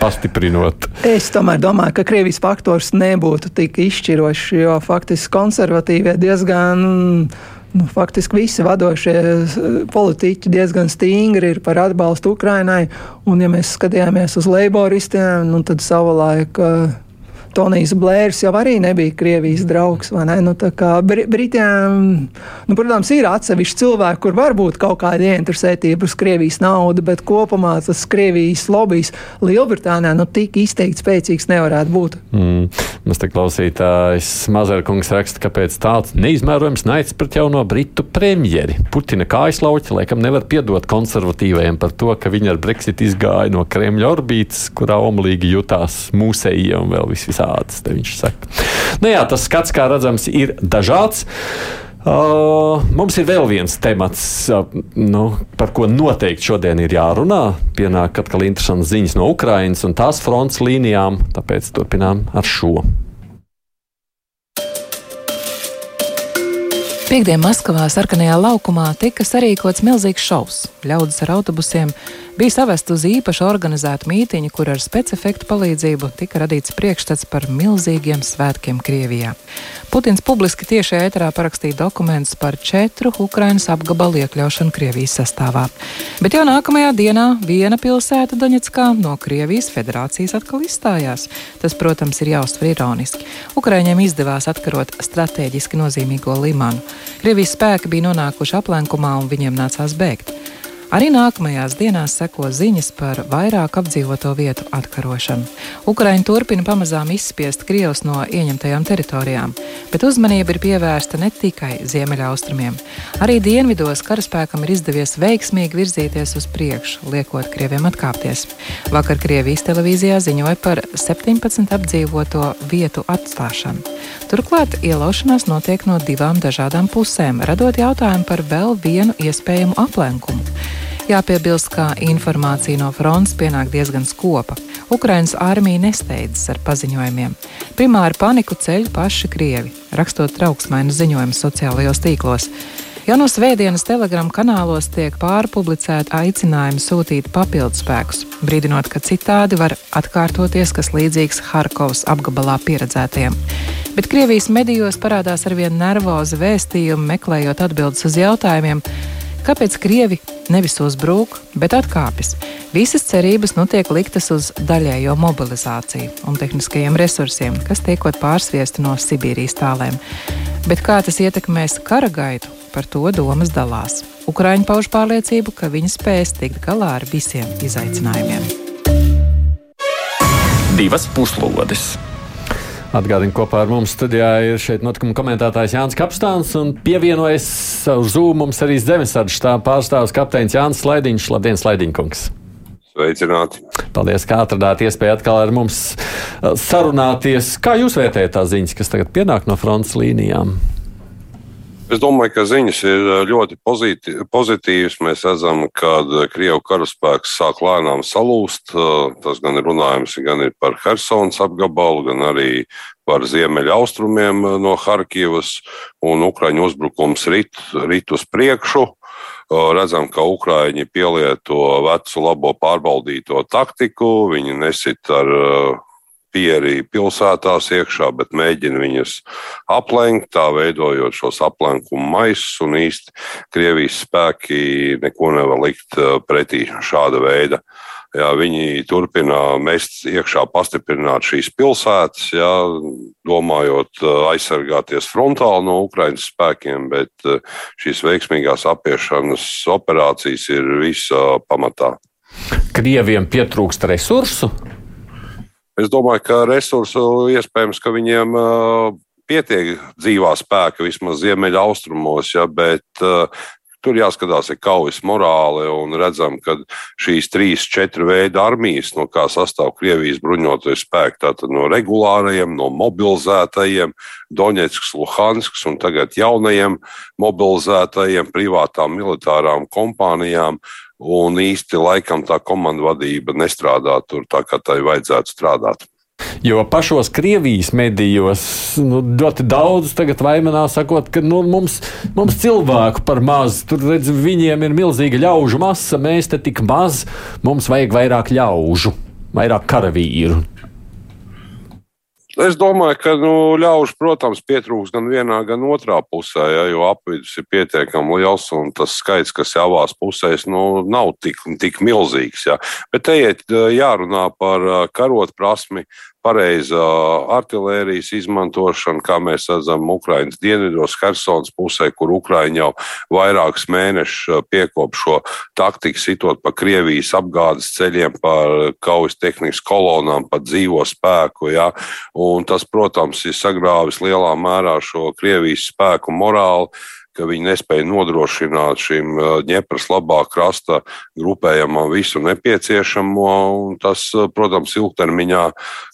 pastiprinot. Es tomēr domāju, ka Krievijas faktors nebūtu tik izšķirošs, jo faktiski konservatīvie diezgan. Nu, faktiski visi vadošie politiķi diezgan stingri ir par atbalstu Ukrainai. Un, ja mēs skatījāmies uz leiboristiem, nu, tad savulaik uh, Tonijs Blērs jau arī nebija Krievijas draugs. vai ne? Nu, tā kā Bri Britiem, nu, protams, ir atsevišķi cilvēki, kur var būt kaut kāda ieinteresētība uz Krievijas naudu, bet kopumā tas Krievijas lobbyis Lielbritānijā nu, tik izteikti spēcīgs nevarētu būt. Mm. Mums te klausītājs Mazarkungs raksta, ka pēc tāds neizmērojams naids pret jauno britu premjeri. Putina kājaslauķi laikam nevar piedot konservatīvajiem par to, ka viņi ar Brexit izgāja no Kremļa orbītas, kurā omlīgi jutās mūsējie un vēl vis te viņš saka. Nu jā, tas skats, kā redzams, ir dažāds. Uh, mums ir vēl viens temats, uh, nu, par ko noteikti šodien ir jārunā. Pienāk atkal interesants ziņas no Ukrainas un tās fronts līnijām, tāpēc turpinām ar šo. Piektdien Maskavā sarkanajā laukumā tika sarīkots milzīgs šovs. Ļaudis ar autobusiem bija savest uz īpaši organizētu mītīņu, kur ar specifektu palīdzību tika radīts priekšstats par milzīgiem svētkiem Krievijā. Putins publiski tieši ēterā parakstīja dokumentus par četru Ukrainas apgabalu iekļaušanu Krievijas sastāvā. Bet jau nākamajā dienā viena pilsēta Doņetskā no Krievijas federācijas atkal izstājās. Tas, protams, ir jāuztver ironiski. Ukraiņiem izdevās atkarot strateģiski nozīmīgo Limanu. Krievijas spēki bija nonākuši aplenkumā un viņiem nācās bēgt. Arī nākamajās dienās seko ziņas par vairāk apdzīvoto vietu atkarošanu. Ukraiņa turpina pamazām izspiest Krievus no ieņemtajām teritorijām, bet uzmanība ir pievērsta ne tikai ziemeļaustrumiem. Arī dienvidos karaspēkam ir izdevies veiksmīgi virzīties uz priekšu, liekot Krieviem atkāpties. Vakar Krievijas televīzijā ziņoja par 17 apdzīvoto vietu atstāšanu. Turklāt ielaušanās notiek no divām dažādām pusēm, radot jautājumu par vēl vienu iespējamu aplenkumu. Jāpiebilst, ka informācija no frontes pienāk diezgan skopa. Ukrainas armija nesteidzas ar paziņojumiem. Primāri paniku ceļ paši krievi, rakstot trauksmainu ziņojumu sociālajos tīklos. Jau no svētdienas telegramu kanālos tiek pārpublicēti aicinājumi sūtīt papildus spēkus, brīdinot, ka citādi var atkārtoties kas līdzīgs Harkovas apgabalā pieredzētajam. Bet Krievijas medijos parādās arvien nervozi vēstījumi, meklējot atbildes uz jautājumiem, Kāpēc Krievi nevis uzbrūk, bet atkāpjas? Visas cerības nu tiek liktas uz daļējo mobilizāciju un tehniskajiem resursiem, kas tiekot pārsviesti no Sibīrijas tālēm. Bet kā tas ietekmēs kara gaitu, par to domas dalās. Ukraiņi pauž pārliecību, ka viņi spēs tikt galā ar visiem izaicinājumiem. Divas puslodes! Atgādini, kopā ar mums studijā ir šeit notikuma komentētājs Jānis Kapstāns un pievienojas uz Zoom mums arī Zemesardzes štāba pārstāvs kapteinis Jānis Slaidiņš. Labdien, Slaidiņkungs! Sveicināti! Paldies, ka atradāt iespēju atkal ar mums uh, sarunāties. Kā jūs vērtējat tās ziņas, kas tagad pienāk no frontes līnijām? Es domāju, ka ziņas ir ļoti pozitīvas. Mēs redzam, ka Krievijas karaspēks sāk lēnām salūst. Tas gan ir runājums gan ir par Helsinas apgabalu, gan arī par ziemeļaustrumiem no Harkivas. Un Ukraiņu uzbrukums rit, rit uz priekšu. Redzam, ka Ukrāņi pielieto vecu, labo pārbaudīto taktiku. Viņi nesit ar pieri pilsētās iekšā, bet mēģina viņus aplenkt, tā veidojot šos aplenkumu maisus, un īsti Krievijas spēki neko nevar likt uh, pretī šāda veida. Jā, viņi turpina mest iekšā, pastiprināt šīs pilsētas, jā, domājot uh, aizsargāties frontāli no Ukraiņas spēkiem, bet uh, šīs veiksmīgās apiešanas operācijas ir visa pamatā. Krieviem pietrūkst resursu? Es domāju, ka resursu iespējams, ka viņiem pietiek dzīvā spēka vismaz ziemeļa austrumos, ja, bet tur jāskatās, ir kaujas morāli un redzam, ka šīs trīs, četri veidi armijas, no kā sastāv Krievijas bruņoties spēki, tātad no regulārajiem, no mobilizētajiem, Doņetsks, Luhansks un tagad jaunajiem mobilizētajiem privātām militārām kompānijām Un īsti laikam tā komanda vadība nestrādā tur tā, kā tai vajadzētu strādāt. Jo pašos Krievijas medijos nu, ļoti daudz tagad vaimanā sakot, ka nu, mums, mums cilvēku par maz, tur redz, viņiem ir milzīga ļaužu masa, mēs te tik maz, mums vajag vairāk ļaužu, vairāk karavīru. Es domāju, ka nu, ļaužu, protams, pietrūks gan vienā, gan otrā pusē, ja, jo apvidus ir pietiekami liels un tas skaits, kas ir abās pusēs, nu, nav tik, tik milzīgs. Ja. Bet te iet jārunā par karotprasmi, pareiza artērijas izmantošana, kā mēs redzam, Ukraiņas dienvidos, Helsinas pusē, kur Ukraiņa jau vairākus mēnešus piekop šo taktiku, sitot pa Krievijas apgādes ceļiem, par kaujas tehnikas kolonām, pa dzīvo spēku. Ja? Un tas, protams, ir sagrāvis lielā mērā šo Krievijas spēku morāli ka viņi nespēja nodrošināt šim ņepras labā krasta grupējumam visu nepieciešamo. Tas, protams, ilgtermiņā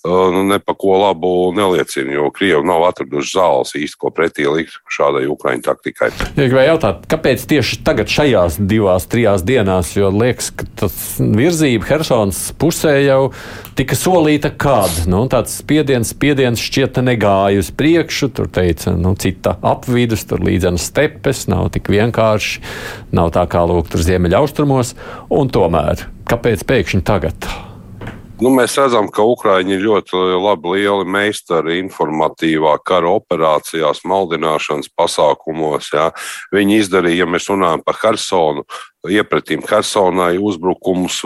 nu, nepako labu neliecina, jo Krievi nav atraduši zāles īsti, ko pretī likt šādai Ukraiņu taktikai. Ja gribēju jautāt, kāpēc tieši tagad šajās divās, trijās dienās, jo liekas, ka tas virzība Helsonas pusē jau tika solīta kāda. Nu, tāds spiediens, spiediens šķiet negāja uz priekšu. Tur teica, nu, cita apvidus, tur līdzenas stepes, nav tik vienkārši, nav tā kā lūk tur ziemeļaustrumos. Un tomēr, kāpēc pēkšņi tagad? Nu, mēs redzam, ka Ukrāņi ir ļoti labi lieli meistari informatīvā kara operācijās, maldināšanas pasākumos. Jā. Viņi izdarīja, ja mēs runājam par Hersonu, iepratīm Hersonai uzbrukums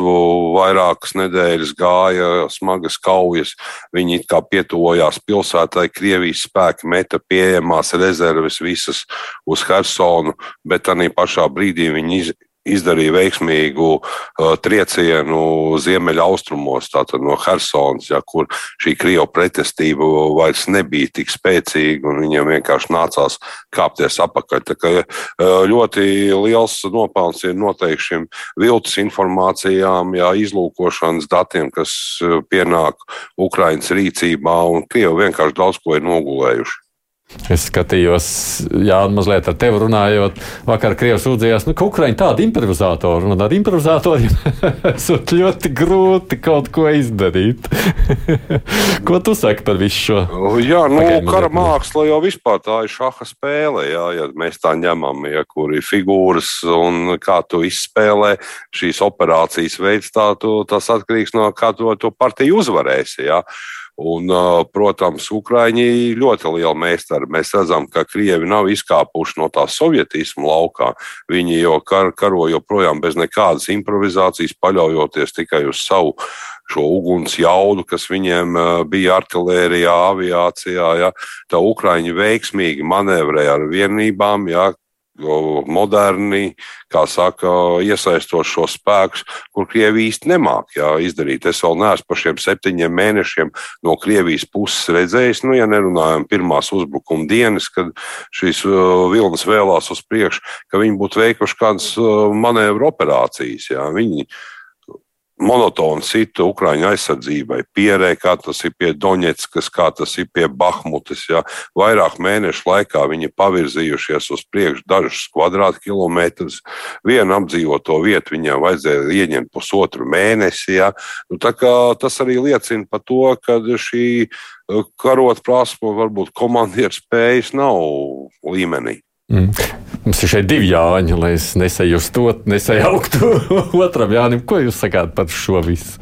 vairākas nedēļas gāja, smagas kaujas. Viņi kā pietuvojās pilsētai, Krievijas spēki meta pieejamās rezerves visas uz Hersonu, bet tādā pašā brīdī viņi izdarīja veiksmīgu uh, triecienu ziemeļaustrumos, tātad no Helsonas, ja, kur šī Krievijas pretestība vairs nebija tik spēcīga, un viņiem vienkārši nācās kāpties apakaļ. Tā kā uh, ļoti liels nopelns ir noteikti šim viltus informācijām, jā, izlūkošanas datiem, kas uh, pienāk Ukraiņas rīcībā, un Krievi vienkārši daudz ko ir nogulējuši. Es skatījos, Jā, mazliet ar tevi runājot. Vakar Krievijas sūdzījās, nu, ka Ukraiņa tāda improvizatora un ar improvizatoriem esot ļoti grūti kaut ko izdarīt. ko tu saki par visu šo? Jā, nu, Pagaid, kara māksla jau vispār tā ir šaha spēle, jā, ja mēs tā ņemam, ja kur ir figūras un kā tu izspēlē šīs operācijas veids, tā tu, tas atkarīgs no kā to, to partiju uzvarēsi. Jā. Un, protams, Ukrāņi ļoti liela meistara. Mēs redzam, ka Krievi nav izkāpuši no tā sovietisma laukā. Viņi jau kar, karo joprojām bez nekādas improvizācijas, paļaujoties tikai uz savu šo uguns jaudu, kas viņiem bija artērijā, aviācijā. Ja. Tā Ukrāņi veiksmīgi manevrē ar vienībām, ja, moderni, kā saka, iesaistot šo spēkus, kur Krievija īsti nemāk jā, izdarīt. Es vēl neesmu par šiem septiņiem mēnešiem no Krievijas puses redzējis, nu, ja nerunājam pirmās uzbrukuma dienas, kad šīs vilnas vēlās uz priekšu, ka viņi būtu veikuši kādas manevru operācijas. Jā. Viņi monotona sita Ukrāņu aizsardzībai. Pierē, kā tas ir pie Doņetskas, kā tas ir pie Bahmutas. Ja. Vairāk mēnešu laikā viņi pavirzījušies uz priekšu dažus kvadrātkilometrus. Vienu apdzīvoto vietu viņiem vajadzēja ieņemt pusotru mēnesi. Ja. Nu, tas arī liecina par to, ka šī eh, karot prasme, varbūt komandieru spējas nav līmenī. Mm. Mums ir šeit divi jāņa, lai es nesajustu, nesajauktu otram Jānim. Ko jūs sakāt par šo visu?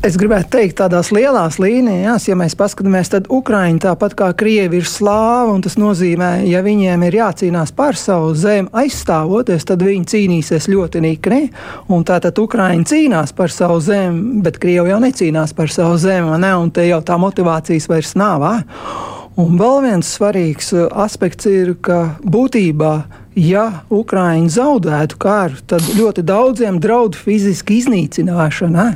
Es gribētu teikt, tādās lielās līnijās, ja mēs paskatāmies, tad Ukraiņa tāpat kā Krievi ir slāva, un tas nozīmē, ja viņiem ir jācīnās par savu zemi aizstāvoties, tad viņi cīnīsies ļoti nikni, un tātad Ukraiņa cīnās par savu zemi, bet Krievi jau necīnās par savu zemi, ne, un te jau tā motivācijas vairs nav. Un vēl viens svarīgs uh, aspekts ir, ka būtībā, ja Ukraiņa zaudētu karu, tad ļoti daudziem draud fiziski iznīcināšana.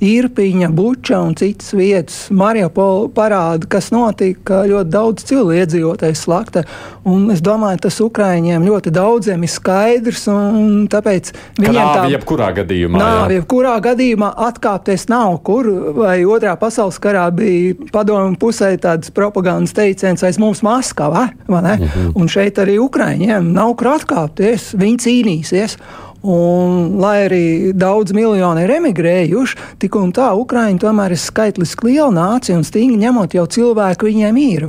Irpiņa, Buča un citas vietas, Mariupola parāda, kas notika, ļoti daudz cilvēku iedzīvotājs slakta. Un es domāju, tas Ukraiņiem ļoti daudziem ir skaidrs, un tāpēc viņiem tā ir. Jebkurā gadījumā. Nav, jebkurā gadījumā atkāpties nav kur, vai otrā pasaules karā bija padomu pusē tāds propagandas teiciens aiz mums Maskava, vai ne? -hmm. Un šeit arī Ukraiņiem nav kur atkāpties, viņi cīnīsies. Un, lai arī daudz miljoni ir emigrējuši, tik un tā Ukraiņa tomēr ir skaitliski liela nācija un stingri ņemot jau cilvēku viņiem ir.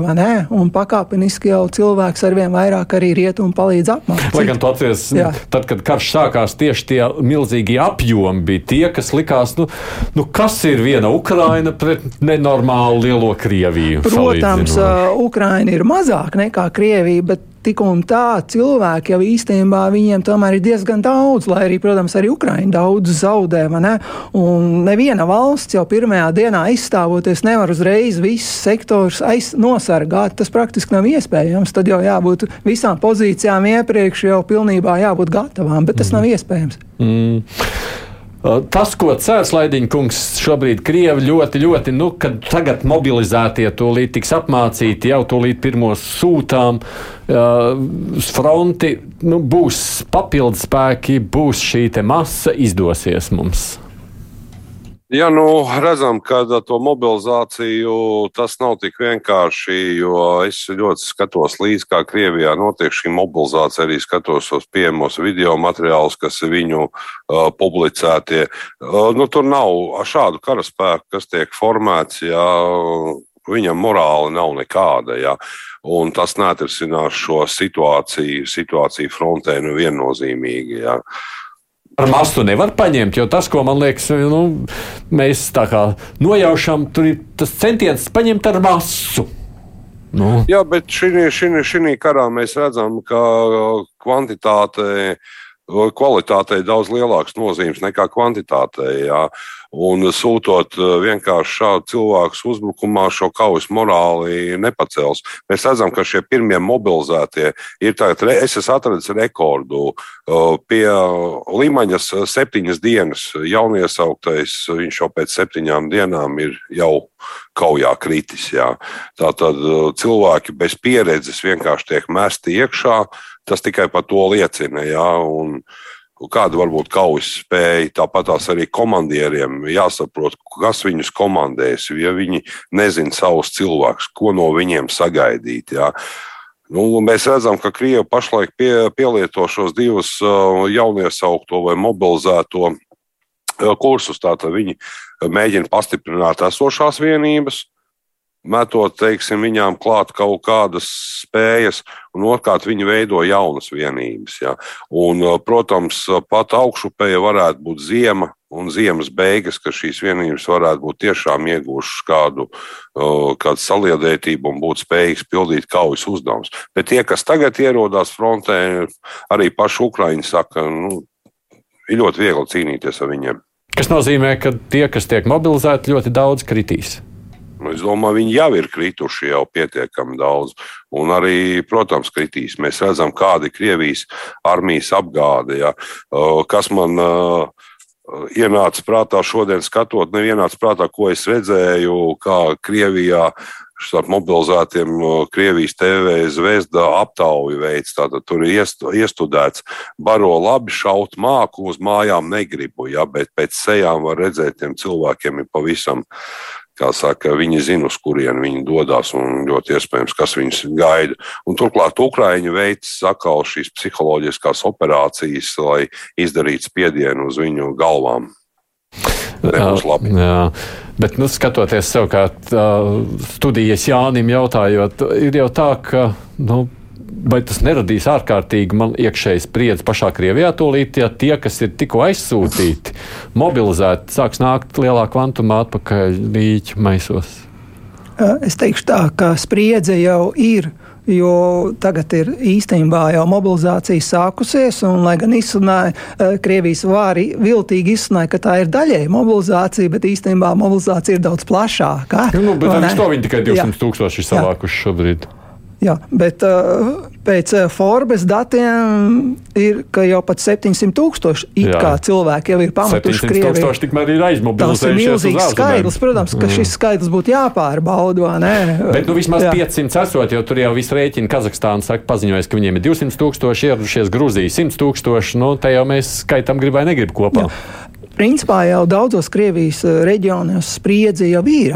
Un pakāpeniski jau cilvēks arvien vairāk arī rietumu palīdz apmācīt. Lai gan tu atceries, tad, kad karš sākās, tieši tie milzīgie apjomi bija tie, kas likās, nu, nu kas ir viena Ukraina pret nenormālu lielo Krieviju? Protams, Ukraina ir mazāk nekā Krievija, bet tik un tā cilvēki jau īstenībā viņiem tomēr ir diezgan daudz, lai arī, protams, arī Ukraiņa daudz zaudē. Ne? Un neviena valsts jau pirmajā dienā aizstāvoties nevar uzreiz visus sektorus nosargāt. Tas praktiski nav iespējams. Tad jau jābūt visām pozīcijām iepriekš jau pilnībā jābūt gatavām, bet tas mm. nav iespējams. Mm. Tas, ko cēlās Laidiņa kungs, šobrīd Krievi ļoti, ļoti, nu, kad tagad mobilizētie tūlīt tiks apmācīti, jau tūlīt pirmos sūtām uz fronti, nu, būs papildus spēki, būs šī masa, izdosies mums. Ja nu redzam, ka to mobilizāciju tas nav tik vienkārši, jo es ļoti skatos līdzi, kā Krievijā notiek šī mobilizācija, arī skatos tos pieejamos video materiālus, kas ir viņu uh, publicētie. Uh, nu, tur nav šādu karaspēku, kas tiek formēts, ja viņam morāli nav nekāda. Ja. Un tas neatrisinās šo situāciju, situāciju frontē nu viennozīmīgi. Ja. Uh, ar masu nevar paņemt, jo tas, ko man liekas, nu, mēs tā kā nojaušam, tur ir tas centiens paņemt ar masu. Nu. Jā, bet šī karā mēs redzam, ka kvantitāte, kvalitātei daudz lielāks nozīmes nekā kvantitātei. Jā. Un sūtot eh, vienkārši šādu cilvēku uzbrukumā, šo kaujas morāli nepacels. Mēs redzam, ka šie pirmie mobilizētie ir tagad, es esmu atradis rekordu eh, pie Limaņas septiņas dienas. Jauniesauktais, viņš jau pēc septiņām dienām ir jau kaujā kritis. Jā. Tātad eh, cilvēki bez pieredzes vienkārši tiek mesti iekšā. Tas tikai par to liecina. Jā, un, uh, kāda var būt kaujas spēja. Tāpat arī komandieriem jāsaprot, kas viņus komandēs. Ja viņi nezina savus cilvēkus, ko no viņiem sagaidīt. Jā. Nu, mēs redzam, ka Krievija pašlaik pie, pielieto šos divus uh, jauniesaukto vai mobilizēto uh, kursus. Tātad viņi mēģina pastiprināt esošās vienības, metot teiksim, viņām klāt kaut kādas spējas, un otrkārt viņi veido jaunas vienības. Ja. Un, protams, pat augšupēja varētu būt ziema un ziemas beigas, ka šīs vienības varētu būt tiešām ieguvušas kādu, kādu saliedētību un būt spējīgas pildīt kaujas uzdevumus. Bet tie, kas tagad ierodās frontē, arī paši Ukraiņi saka, nu, ir ļoti viegli cīnīties ar viņiem. Tas nozīmē, ka tie, kas tiek mobilizēti, ļoti daudz kritīs. Nu, es domāju, viņi jau ir krituši jau pietiekami daudz. Un arī, protams, kritīs. Mēs redzam, kāda ir Krievijas armijas apgāde. Ja. Kas man ienāca prātā šodien, skatot, nevienāca prātā, ko es redzēju, kā Krievijā starp mobilizētiem Krievijas TV zvezda aptauju veids. Tātad tur ir iestudēts, baro labi, šaut māku, uz mājām negribu, ja, bet pēc sejām var redzēt, tiem cilvēkiem ir pavisam kā saka, viņi zina, uz kurien viņi dodas un ļoti iespējams, kas viņus gaida. Un turklāt Ukraiņi veids atkal šīs psiholoģiskās operācijas, lai izdarītu spiedienu uz viņu galvām. Nebūs labi. Jā, bet, nu, skatoties savukārt studijas Jānim jautājot, ir jau tā, ka, nu, vai tas neradīs ārkārtīgi man iekšēji spriedzi pašā Krievijā tūlīt, ja tie, kas ir tikko aizsūtīti, mobilizēti, sāks nākt lielā kvantumā atpakaļ līķu maisos? Es teikšu tā, ka spriedze jau ir. Jo tagad ir īstenībā jau mobilizācija sākusies, un, lai gan izsmeļoja, Krievijas vāri viltīgi izsmeļoja, ka tā ir daļēji mobilizācija, bet īstenībā mobilizācija ir daudz plašāka. Nu, bet viņš to viņi tikai 200 tūkstoši ir savākuši šobrīd. Jā, bet uh, pēc uh, Forbes datiem ir jau pat 700 tūkstoši cilvēki jau ir pametuši Krieviju. Tūkstoši tikmēr ir aizmobilizējušies. Tas ir milzīgs skaidrs, protams, ka mm. šis skaidrs būtu jāpārbauda, ne? Bet nu vismaz Jā. 500 esot, jo tur jau viss rēķina Kazahstāna saka, paziņojas, ka viņiem ir 200 tūkstoši, ieradušies Gruzija 100 tūkstoši, nu te jau mēs skaitam grib vai negrib kopā. Jā. Principā jau daudzos Krievijas eh, reģionos spriedzi jau ir.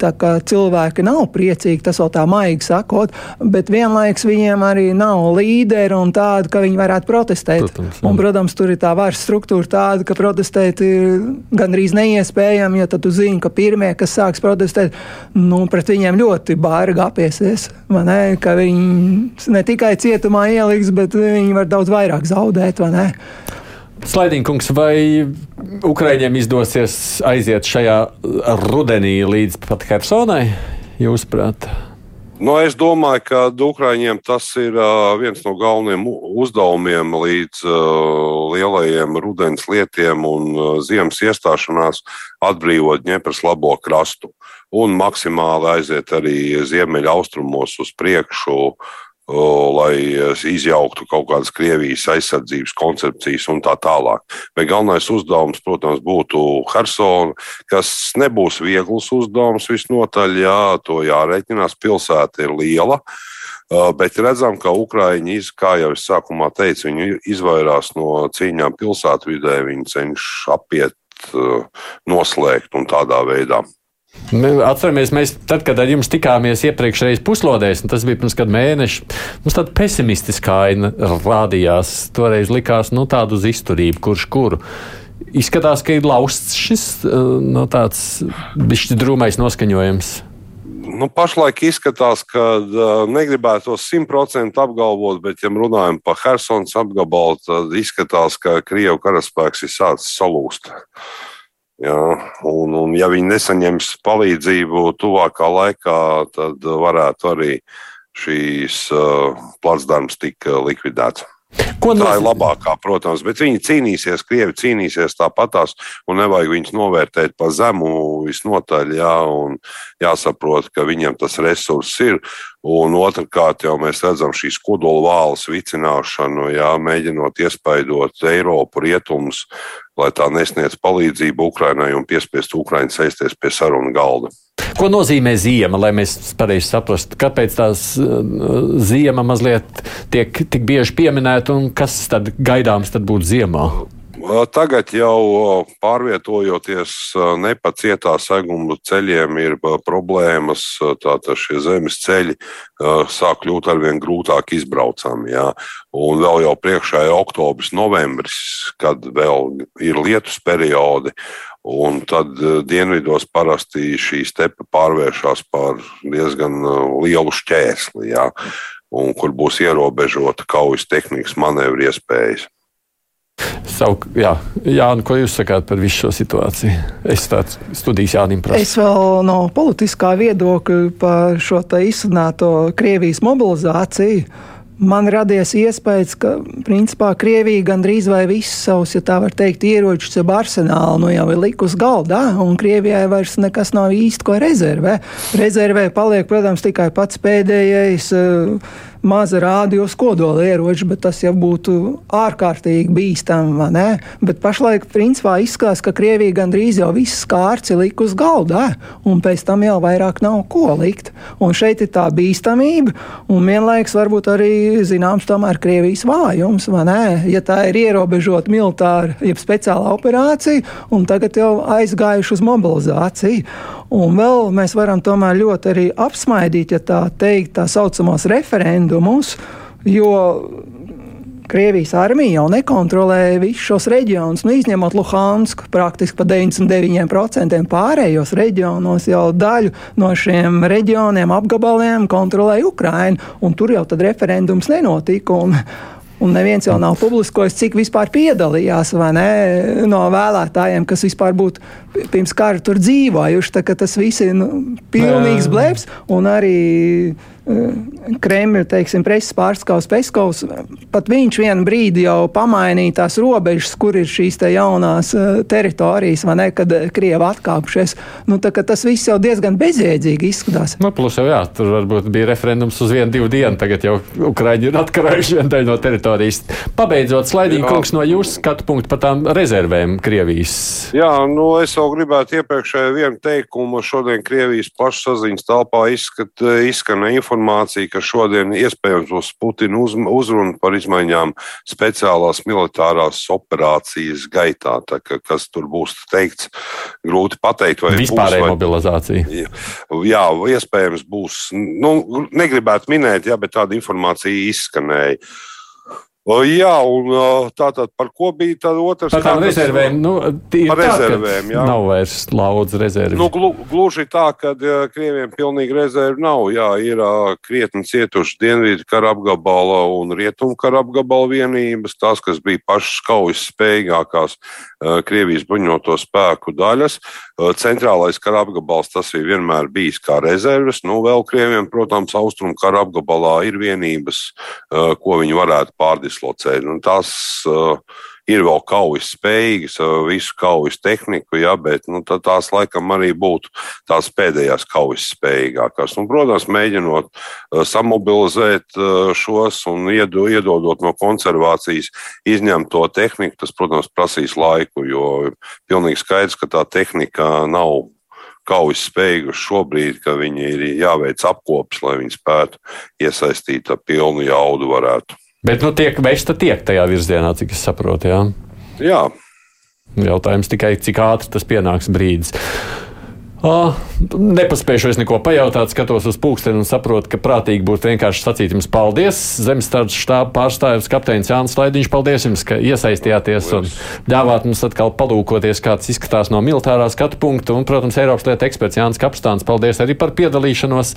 Tā kā cilvēki nav priecīgi, tas vēl tā maigi sakot, bet vienlaiks viņiem arī nav līderi un tāda, ka viņi varētu protestēt. Protams, un, protams, tur ir tā varas struktūra tāda, ka protestēt ir gandrīz neiespējami, jo tad tu zini, ka pirmie, kas sāks protestēt, nu, pret viņiem ļoti bārgi apiesies. Ne, ka viņi ne tikai cietumā ieliks, bet viņi var daudz vairāk zaudēt. Slaidīnkungs, vai Ukraiņiem izdosies aiziet šajā rudenī līdz pat Hersonai, jūsuprāt? Nu, es domāju, ka Ukrāņiem tas ir viens no galvenajiem uzdevumiem līdz lielajiem rudens lietiem un ziemas iestāšanās atbrīvot ņepras labo krastu un maksimāli aiziet arī ziemeļaustrumos uz priekšu lai izjauktu kaut kādas Krievijas aizsardzības koncepcijas un tā tālāk. Bet galvenais uzdevums, protams, būtu Hersona, kas nebūs viegls uzdevums visnotaļ. Jā, to jārēķinās. Pilsēta ir liela. Bet redzam, ka Ukrāņi, kā jau es sākumā teicu, viņi izvairās no cīņām pilsētvidē, viņi cenšas apiet, noslēgt un tādā veidā. Atceramies, mēs tad, kad ar jums tikāmies iepriekšējais puslodēs, tas bija pirms kāda mēneša, mums tāda pesimistiska aina rādījās. Toreiz likās, nu, tādu uz izturību, kurš kuru. Izskatās, ka ir lausts šis no tāds bišķi drūmais noskaņojums. Nu, pašlaik izskatās, ka uh, negribētu to simtprocentīgi apgalvot, bet, ja runājam par Helsinas apgabalu, tad izskatās, ka Krievijas karaspēks ir sācis salūst. Uh, Jā, un, un, ja viņi nesaņems palīdzību tuvākā laikā, tad varētu arī šīs uh, placdarmas tikt likvidēts. Ko tā ir labākā, protams, bet viņi cīnīsies, krievi cīnīsies tāpatās, un nevajag viņus novērtēt pa zemu visnotaļ. Jā, jāsaprot, ka viņiem tas resurss ir. Un otrkārt, jau mēs redzam šīs kodola vālas vicināšanu, jā, mēģinot iespaidot Eiropu rietumus, lai tā nesniedz palīdzību Ukrainai un piespiest Ukraiņu sēsties pie sarunu galda. Ko nozīmē ziema, lai mēs pareizi saprastu, kāpēc tās uh, ziema mazliet tiek tik bieži pieminēta un kas tad gaidāms tad būt ziemā? Tagad jau pārvietojoties nepacietā seguma ceļiem, ir problēmas. Tātad šie zemes ceļi sāk kļūt ar vien grūtāk izbraucami. Jā. Un vēl jau priekšā ir oktobris, novembris, kad vēl ir lietus periodi. Un tad dienvidos parasti šī stepe pārvēršas par diezgan lielu šķērsli, jā, un kur būs ierobežota kaujas tehnikas manevru iespējas. Savu, jā, Jāni, ko jūs sakāt par visu šo situāciju? Es tādu studijas Jānim prasu. Es vēl no politiskā viedokļa par šo izsnāto Krievijas mobilizāciju. Man radies iespējas, ka principā Krievija gandrīz vai visus savus, ja tā var teikt, ieročus ar arsenālu nu jau ir likus galdā, un Krievijai vairs nekas nav īsti ko rezervē. Rezervē paliek, protams, tikai pats pēdējais. Uh, maza rādījus kodola ieroči, bet tas jau būtu ārkārtīgi bīstami. Bet pašlaik principā izskatās, ka Krievija gandrīz jau viss kārts ir likt uz galda, un pēc tam jau vairāk nav ko likt. Un šeit ir tā bīstamība, un vienlaiks varbūt arī zināms tomēr Krievijas vājums, ja tā ir ierobežota militāra, jeb speciāla operācija, un tagad jau aizgājuši uz mobilizāciju. Un vēl mēs varam tomēr ļoti arī apsmaidīt, ja tā teikt, tā saucamos referendumus, jo Krievijas armija jau nekontrolē visus šos reģionus, nu, izņemot Luhansku, praktiski pa 99% pārējos reģionos jau daļu no šiem reģioniem, apgabaliem kontrolē Ukraina, un tur jau tad referendums nenotika. Un, Un neviens jau nav publiskojis, cik vispār piedalījās ne, no vēlētājiem, kas vispār būtu pirms kara tur dzīvojuši. Tas viss ir nu, pilnīgs blēps. Un arī Kremļa teiksim, preses pārstāvs Peskovs, pat viņš vienu brīdi jau pamainīja tās robežas, kur ir šīs te jaunās uh, teritorijas, vai ne, kad Krievi atkāpšies. Nu, tā, tas viss jau diezgan bezjēdzīgi izskatās. Nu, plus jau jā, tur varbūt bija referendums uz vienu, divu dienu, tagad jau Ukraiņi ir atkarējuši vienu daļu no teritorijas. Pabeidzot, slaidīgi kungs no jūsu skatu punktu par tām rezervēm Krievijas. Jā, nu es vēl gribētu iepriekšēju vienu teikumu. Šodien Krievijas plašsaziņas telpā izskat, izskanēja informācija informācija, ka šodien iespējams būs Putina uz, uzruna par izmaiņām speciālās militārās operācijas gaitā. Tā, ka, kas tur būs teikts, grūti pateikt. Vispārēja mobilizācija. Jā, iespējams būs. Nu, negribētu minēt, jā, bet tāda informācija izskanēja. Jā, un tātad par ko bija tā otrs? Par tām rezervēm. Nu, par tā, rezervēm, jā. Nav vairs daudz rezervi. Nu, glu, gluži tā, ka Krieviem pilnīgi rezervi nav. Jā, ir krietni cietuši Dienvidu kara apgabala un Rietumu kara apgabala vienības, tās, kas bija pašas kaujas spējīgākās Krievijas bruņoto spēku daļas. Centrālais kara apgabals tas ir vienmēr bijis kā rezerves. Nu, vēl Krieviem, protams, austrumu kara apgabalā ir vienības, ko viņi varētu pārdislocēt. Un tās uh, ir vēl kaujas spējīgas, visu kaujas tehniku, ja, bet nu, tās laikam arī būtu tās pēdējās kaujas spējīgākās. Un, protams, mēģinot samobilizēt šos un iedodot no konservācijas izņemto tehniku, tas, protams, prasīs laiku, jo pilnīgi skaidrs, ka tā tehnika nav kaujas spējīgas šobrīd, ka viņi ir jāveic apkopes, lai viņi spētu iesaistīt pilnu jaudu varētu. Bet nu tiek veista tiek tajā virzienā, cik es saprotu, jā? Jā. Jautājums tikai, cik ātri tas pienāks brīdis. Oh, nepaspējuši es neko pajautāt, skatos uz pulksteni un saprotu, ka prātīgi būtu vienkārši sacīt jums paldies. Zemestardzes štāba pārstāvis kapteinis Jānis Laidiņš, paldies jums, ka iesaistījāties un ļāvāt mums atkal palūkoties, kāds izskatās no militārā skatu punkta. Un, protams, Eiropas lietu eksperts Jānis Kapstāns, paldies arī par piedalīšanos.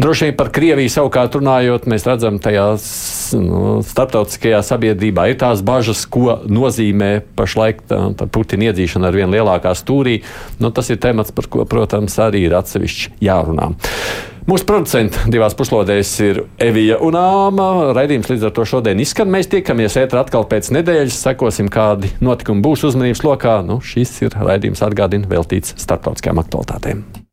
Droši vien par Krieviju savukārt runājot, mēs redzam tajās nu, starptautiskajā sabiedrībā ir tās bažas, ko nozīmē pašlaik Putina iedzīšana ar vien lielākā stūrī. Nu, tas ir temats, par ko ko, protams, arī ir atsevišķi jārunā. Mūsu producents divās puslodēs ir Evija un Āma. Raidījums līdz ar to šodien izskan. Mēs tiekamies ētrā atkal pēc nedēļas, sekosim, kādi notikumi būs uzmanības lokā. Nu, šis ir raidījums atgādina veltīts starptautiskajām aktualitātēm.